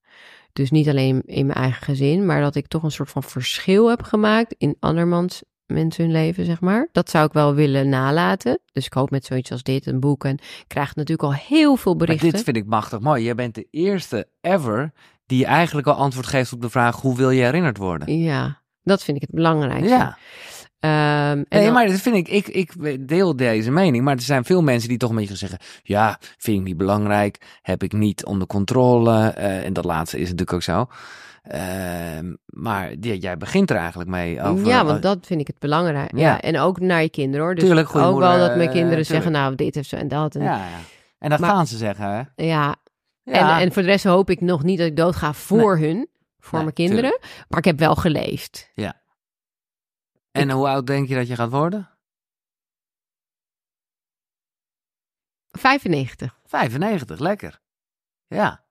Dus niet alleen in mijn eigen gezin, maar dat ik toch een soort van verschil heb gemaakt in andermans mensen hun leven, zeg maar. Dat zou ik wel willen nalaten. Dus ik hoop met zoiets als dit, een boek, en ik krijg natuurlijk al heel veel Maar berichten. dit vind ik machtig mooi. Jij bent de eerste ever die eigenlijk al antwoord geeft op de vraag, hoe wil je herinnerd worden? Ja, dat vind ik het belangrijkste. Ja. Ehm, en Nee, maar dat vind ik, ik, ik deel deze mening, maar er zijn veel mensen die toch een beetje zeggen, ja, vind ik niet belangrijk, heb ik niet onder controle, eh, en dat laatste is natuurlijk ook zo. Ehm, maar ja, jij begint er eigenlijk mee over. ja, want dat vind ik het belangrijk. Ja. Ja. en ook naar je kinderen hoor. Dus Tuurlijk, ook wel dat mijn eh, kinderen tuurlijk. zeggen, nou, dit heeft zo en dat. En, Ja, ja. En dat Maar- gaan ze zeggen, hè? ja. Ja. En, en voor de rest hoop ik nog niet dat ik doodga voor hun, voor Nee, mijn kinderen. Maar ik heb wel geleefd. En hoe oud denk je dat je gaat worden? 95. 95, lekker. Ja.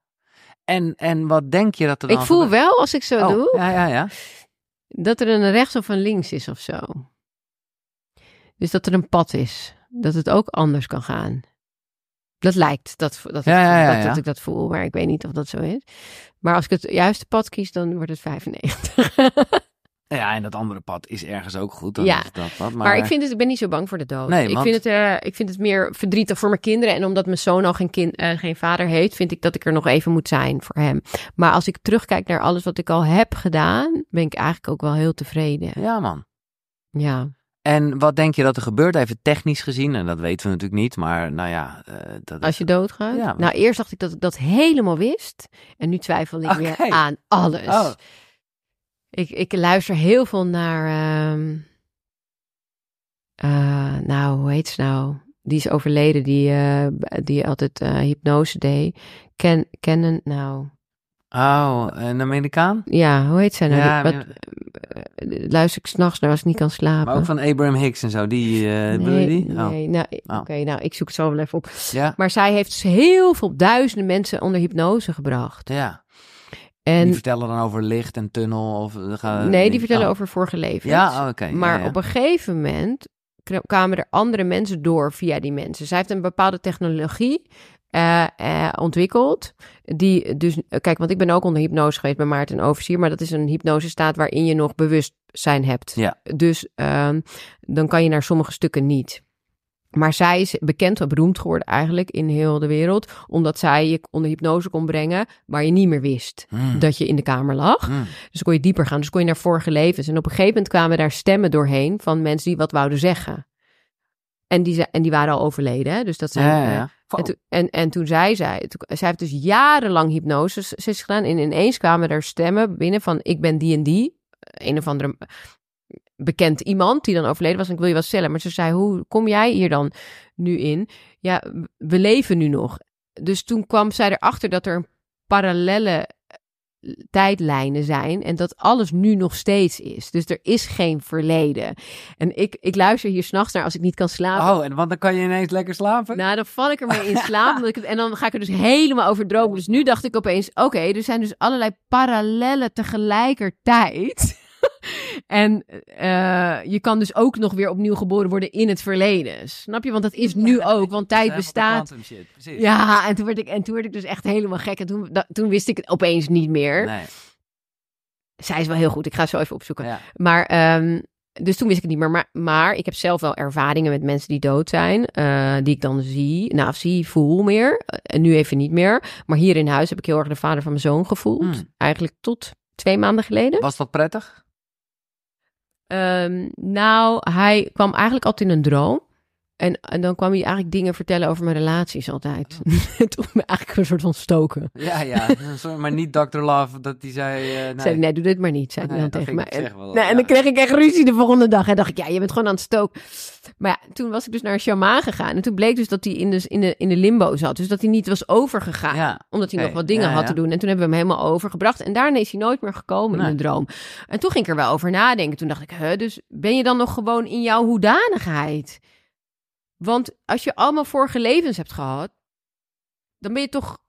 En, en wat denk je dat er dan Ik voel gebeurt? wel, als ik zo Oh, doe, Ja, ja, ja. dat er een rechts of een links is of zo. Dus dat er een pad is. Dat het ook anders kan gaan. Dat lijkt dat, dat, Ja, ja, ja, dat, ik dat voel, maar ik weet niet of dat zo is. Maar als ik het juiste pad kies, dan wordt het 95. Ja, en dat andere pad is ergens ook goed. Dan Ja. dat pad, maar, Maar, ik, vind het, ik ben niet zo bang voor de dood. Nee, ik, vind het, eh, ik vind het meer verdrietig voor mijn kinderen. En omdat mijn zoon al geen, kind, eh, geen vader heeft, vind ik dat ik er nog even moet zijn voor hem. Maar als ik terugkijk naar alles wat ik al heb gedaan, ben ik eigenlijk ook wel heel tevreden. Ja, man. Ja. En wat denk je dat er gebeurt, even technisch gezien? En dat weten we natuurlijk niet, maar nou ja. eh, dat Als je doodgaat? Ja. Nou, eerst dacht ik dat ik dat helemaal wist. En nu twijfel ik weer aan alles. Oh. Ik, ik luister heel veel naar. ehm, eh, nou, hoe heet ze nou? Die is overleden, die, eh, die altijd hypnose deed. Ken, kennen, nou. Oh, een Amerikaan? Ja, hoe heet zij nou? Ja, Die- maar- wat, eh, luister ik s'nachts naar als ik niet kan slapen. Maar ook van Abraham Hicks en zo, die, eh bedoel je nee, die? Oh. nee, nou, Oh. oké, nou, ik zoek het zo wel even op. Ja, Maar zij heeft dus heel veel duizenden mensen onder hypnose gebracht. ja. En die vertellen dan over licht en tunnel of... eh, gaan- nee, die vertellen oh. over vorige levens. Ja, oh, oké. Maar op een gegeven moment kwamen er andere mensen door via die mensen. Zij heeft een bepaalde technologie eh, eh, ontwikkeld. Die dus, kijk, want ik ben ook onder hypnose geweest bij Maarten Oversier, maar dat is een hypnosestaat waarin je nog bewustzijn hebt. Ja. Dus ehm, dan kan je naar sommige stukken niet. Maar zij is bekend en beroemd geworden eigenlijk in heel de wereld, omdat zij je onder hypnose kon brengen waar je niet meer wist Hmm. dat je in de kamer lag. Hmm. Dus kon je dieper gaan. Dus kon je naar vorige levens. En op een gegeven moment kwamen daar stemmen doorheen van mensen die wat wouden zeggen. En die, ze- en die waren al overleden. Hè? Dus dat zijn. Ja, ja, eh, en, toen, en, en toen zei zij, toen, zij heeft dus jarenlang hypnose sessies gedaan. En ineens kwamen er stemmen binnen van ik ben die en die. Een of andere bekend iemand die dan overleden was. En ik wil je wat stellen. Maar ze zei, hoe kom jij hier dan nu in? Ja, we leven nu nog. Dus toen kwam zij erachter dat er een parallelle tijdlijnen zijn en dat alles nu nog steeds is. Dus er is geen verleden. En ik, ik luister hier s'nachts naar als ik niet kan slapen. Oh, en want dan kan je ineens lekker slapen? Nou, dan val ik ermee in slaap. omdat ik het, en dan ga ik er dus helemaal over dromen. Dus nu dacht ik opeens, oké, er zijn dus allerlei parallellen tegelijkertijd. en eh, je kan dus ook nog weer opnieuw geboren worden in het verleden. Snap je? Want dat is nu ook, want tijd bestaat. Ja, en toen, werd ik, en toen werd ik dus echt helemaal gek. En toen, toen wist ik het opeens niet meer. Nee, Zij is wel heel goed. Ik ga zo even opzoeken. ja. Maar, ehm, dus toen wist ik het niet meer. Maar, maar ik heb zelf wel ervaringen met mensen die dood zijn. eh, die ik dan zie, nou zie, voel meer. Eh, En nu even niet meer. Maar hier in huis heb ik heel erg de vader van mijn zoon gevoeld. Hmm. Eigenlijk tot twee maanden geleden. Was dat prettig? Ehm, nou, hij kwam eigenlijk altijd in een droom. En, en dan kwam hij eigenlijk dingen vertellen over mijn relaties altijd. En toen me eigenlijk een soort van stoken. Ja, ja. Sorry, maar niet Dr. Love dat die zei... eh, nee. Zei nee, doe dit maar niet, zei hij Nee, dan tegen mij. En, dan kreeg ik echt ruzie de volgende dag. En dacht ik, ja, je bent gewoon aan het stoken. Maar ja, toen was ik dus naar een shamaan gegaan. En toen bleek dus dat hij in de, in de, in de limbo zat. Dus dat hij niet was overgegaan. Ja. Omdat hij nog wat dingen ja, had te doen. En toen hebben we hem helemaal overgebracht. En daarna is hij nooit meer gekomen Nee. in de droom. En toen ging ik er wel over nadenken. Toen dacht ik, hè, dus ben je dan nog gewoon in jouw hoedanigheid? Want als je allemaal vorige levens hebt gehad, dan ben je toch...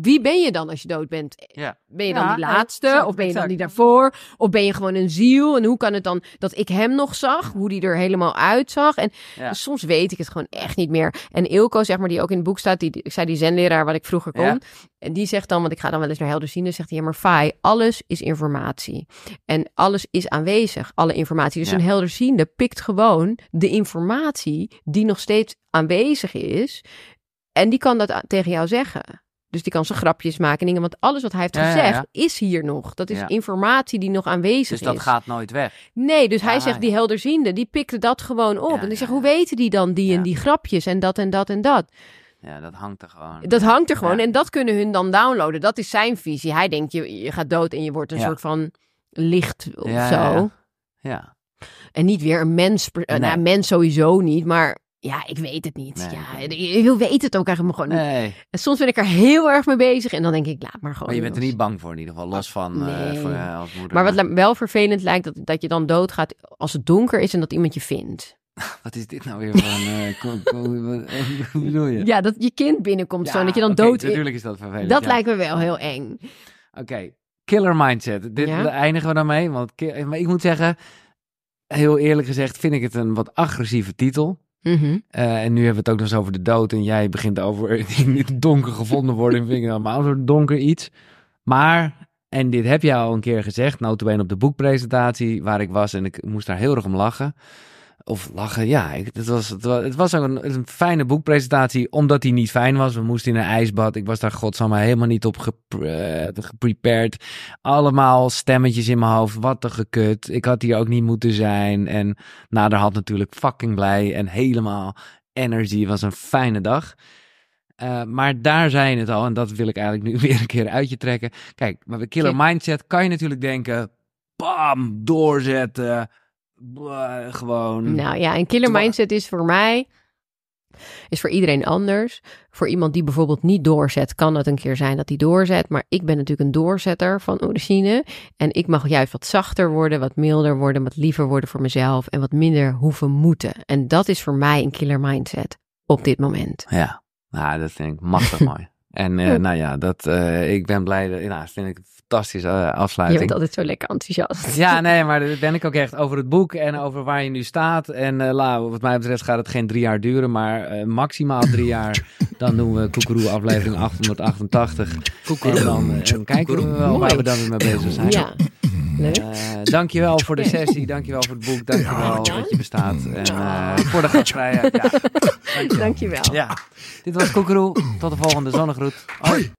Wie ben je dan als je dood bent? Ja. Ben je Ja, dan die laatste? of ben je dan die daarvoor? Of ben je gewoon een ziel? En hoe kan het dan dat ik hem nog zag? Hoe die er helemaal uitzag? En Ja. dus soms weet ik het gewoon echt niet meer. En Ilko, zeg maar, die ook in het boek staat, die, ik zei die zenleraar wat ik vroeger kon. Ja. En die zegt dan, want ik ga dan wel eens naar Helderziende, zegt hij, ja maar Fai, alles is informatie. En alles is aanwezig, alle informatie. Dus Ja. een Helderziende pikt gewoon de informatie die nog steeds aanwezig is. En die kan dat tegen jou zeggen. Dus die kan zijn grapjes maken en dingen. Want alles wat hij heeft Ja, ja, gezegd ja. is hier nog. Dat is informatie die nog aanwezig Dus dat is. gaat nooit weg. Nee, dus hij zegt, die helderziende, die pikte dat gewoon op. En ik ja, zeg, ja. hoe weten die dan die en die grapjes en dat en dat en dat? Ja, dat hangt er gewoon. Dat hangt er gewoon en dat kunnen hun dan downloaden. Dat is zijn visie. Hij denkt, je, je gaat dood en je wordt een soort van licht of Ja, zo. ja. En niet weer een mens. eh, Nee. Nou, mens sowieso niet, maar ja, ik weet het niet. Nee, ja, ik je weet het ook eigenlijk gewoon niet. Nee, En soms ben ik er heel erg mee bezig en dan denk ik, laat maar gewoon. maar je bent er niet bang voor in ieder geval. Los van eh, Nee. voor, eh, als moeder. Maar wat wel vervelend lijkt, dat, dat je dan doodgaat als het donker is en dat iemand je vindt. Wat is dit nou weer van... eh, Hoe bedoel je? Ja, dat je kind binnenkomt zo en dat je dan oké, dood... Natuurlijk is dat vervelend. dat ja. lijkt me wel heel eng. Oké, killer mindset. Dit Ja? eindigen we dan mee. Want, maar ik moet zeggen, heel eerlijk gezegd, vind ik het een wat agressieve titel. Mhm. Eh, en nu hebben we het ook nog eens over de dood. En jij begint over in donker gevonden worden. En vind ik allemaal zo'n donker iets. Maar, en dit heb je al een keer gezegd. Notabene op de boekpresentatie waar ik was. En ik moest daar heel erg om lachen. Of lachen, ja. Ik, het, was, het, was, het was ook een, een fijne boekpresentatie. Omdat die niet fijn was. We moesten in een ijsbad. Ik was daar godsamme helemaal niet op gepre- eh, geprepared. Allemaal stemmetjes in mijn hoofd. Wat een gekut. Ik had hier ook niet moeten zijn. En naderhand natuurlijk fucking blij. En helemaal energy. Het was een fijne dag. Eh, maar daar zei je het al, en dat wil ik eigenlijk nu weer een keer uit je trekken. Kijk, maar bij Killer Mindset kan je natuurlijk denken: bam, doorzetten. Blah, gewoon. Nou ja, een killer mindset is voor mij, is voor iedereen anders. Voor iemand die bijvoorbeeld niet doorzet, kan het een keer zijn dat hij doorzet. Maar ik ben natuurlijk een doorzetter van origine. En ik mag juist wat zachter worden, wat milder worden, wat liever worden voor mezelf. En wat minder hoeven moeten. En dat is voor mij een killer mindset op dit moment. Ja, nou, dat vind ik machtig mooi. En eh, nou ja, dat, eh, ik ben blij. Dat, nou, vind ik een fantastische eh, Je afsluiting. bent altijd zo lekker enthousiast. Ja, nee, maar dat ben ik ook echt over het boek en over waar je nu staat. En eh la, wat mij betreft gaat het geen drie jaar duren, maar eh, maximaal drie jaar. Dan doen we Koekeroe aflevering 888. En dan eh, en kijken we wel waar we dan weer mee bezig zijn. Ja, leuk. Eh, dankjewel voor de sessie, dankjewel voor het boek, dankjewel dat je bestaat. En eh, voor de gastvrijheid. Ja, dankjewel. Dankjewel. Ja, dit was Koekeroe. Tot de volgende zonnegroet. Hoi.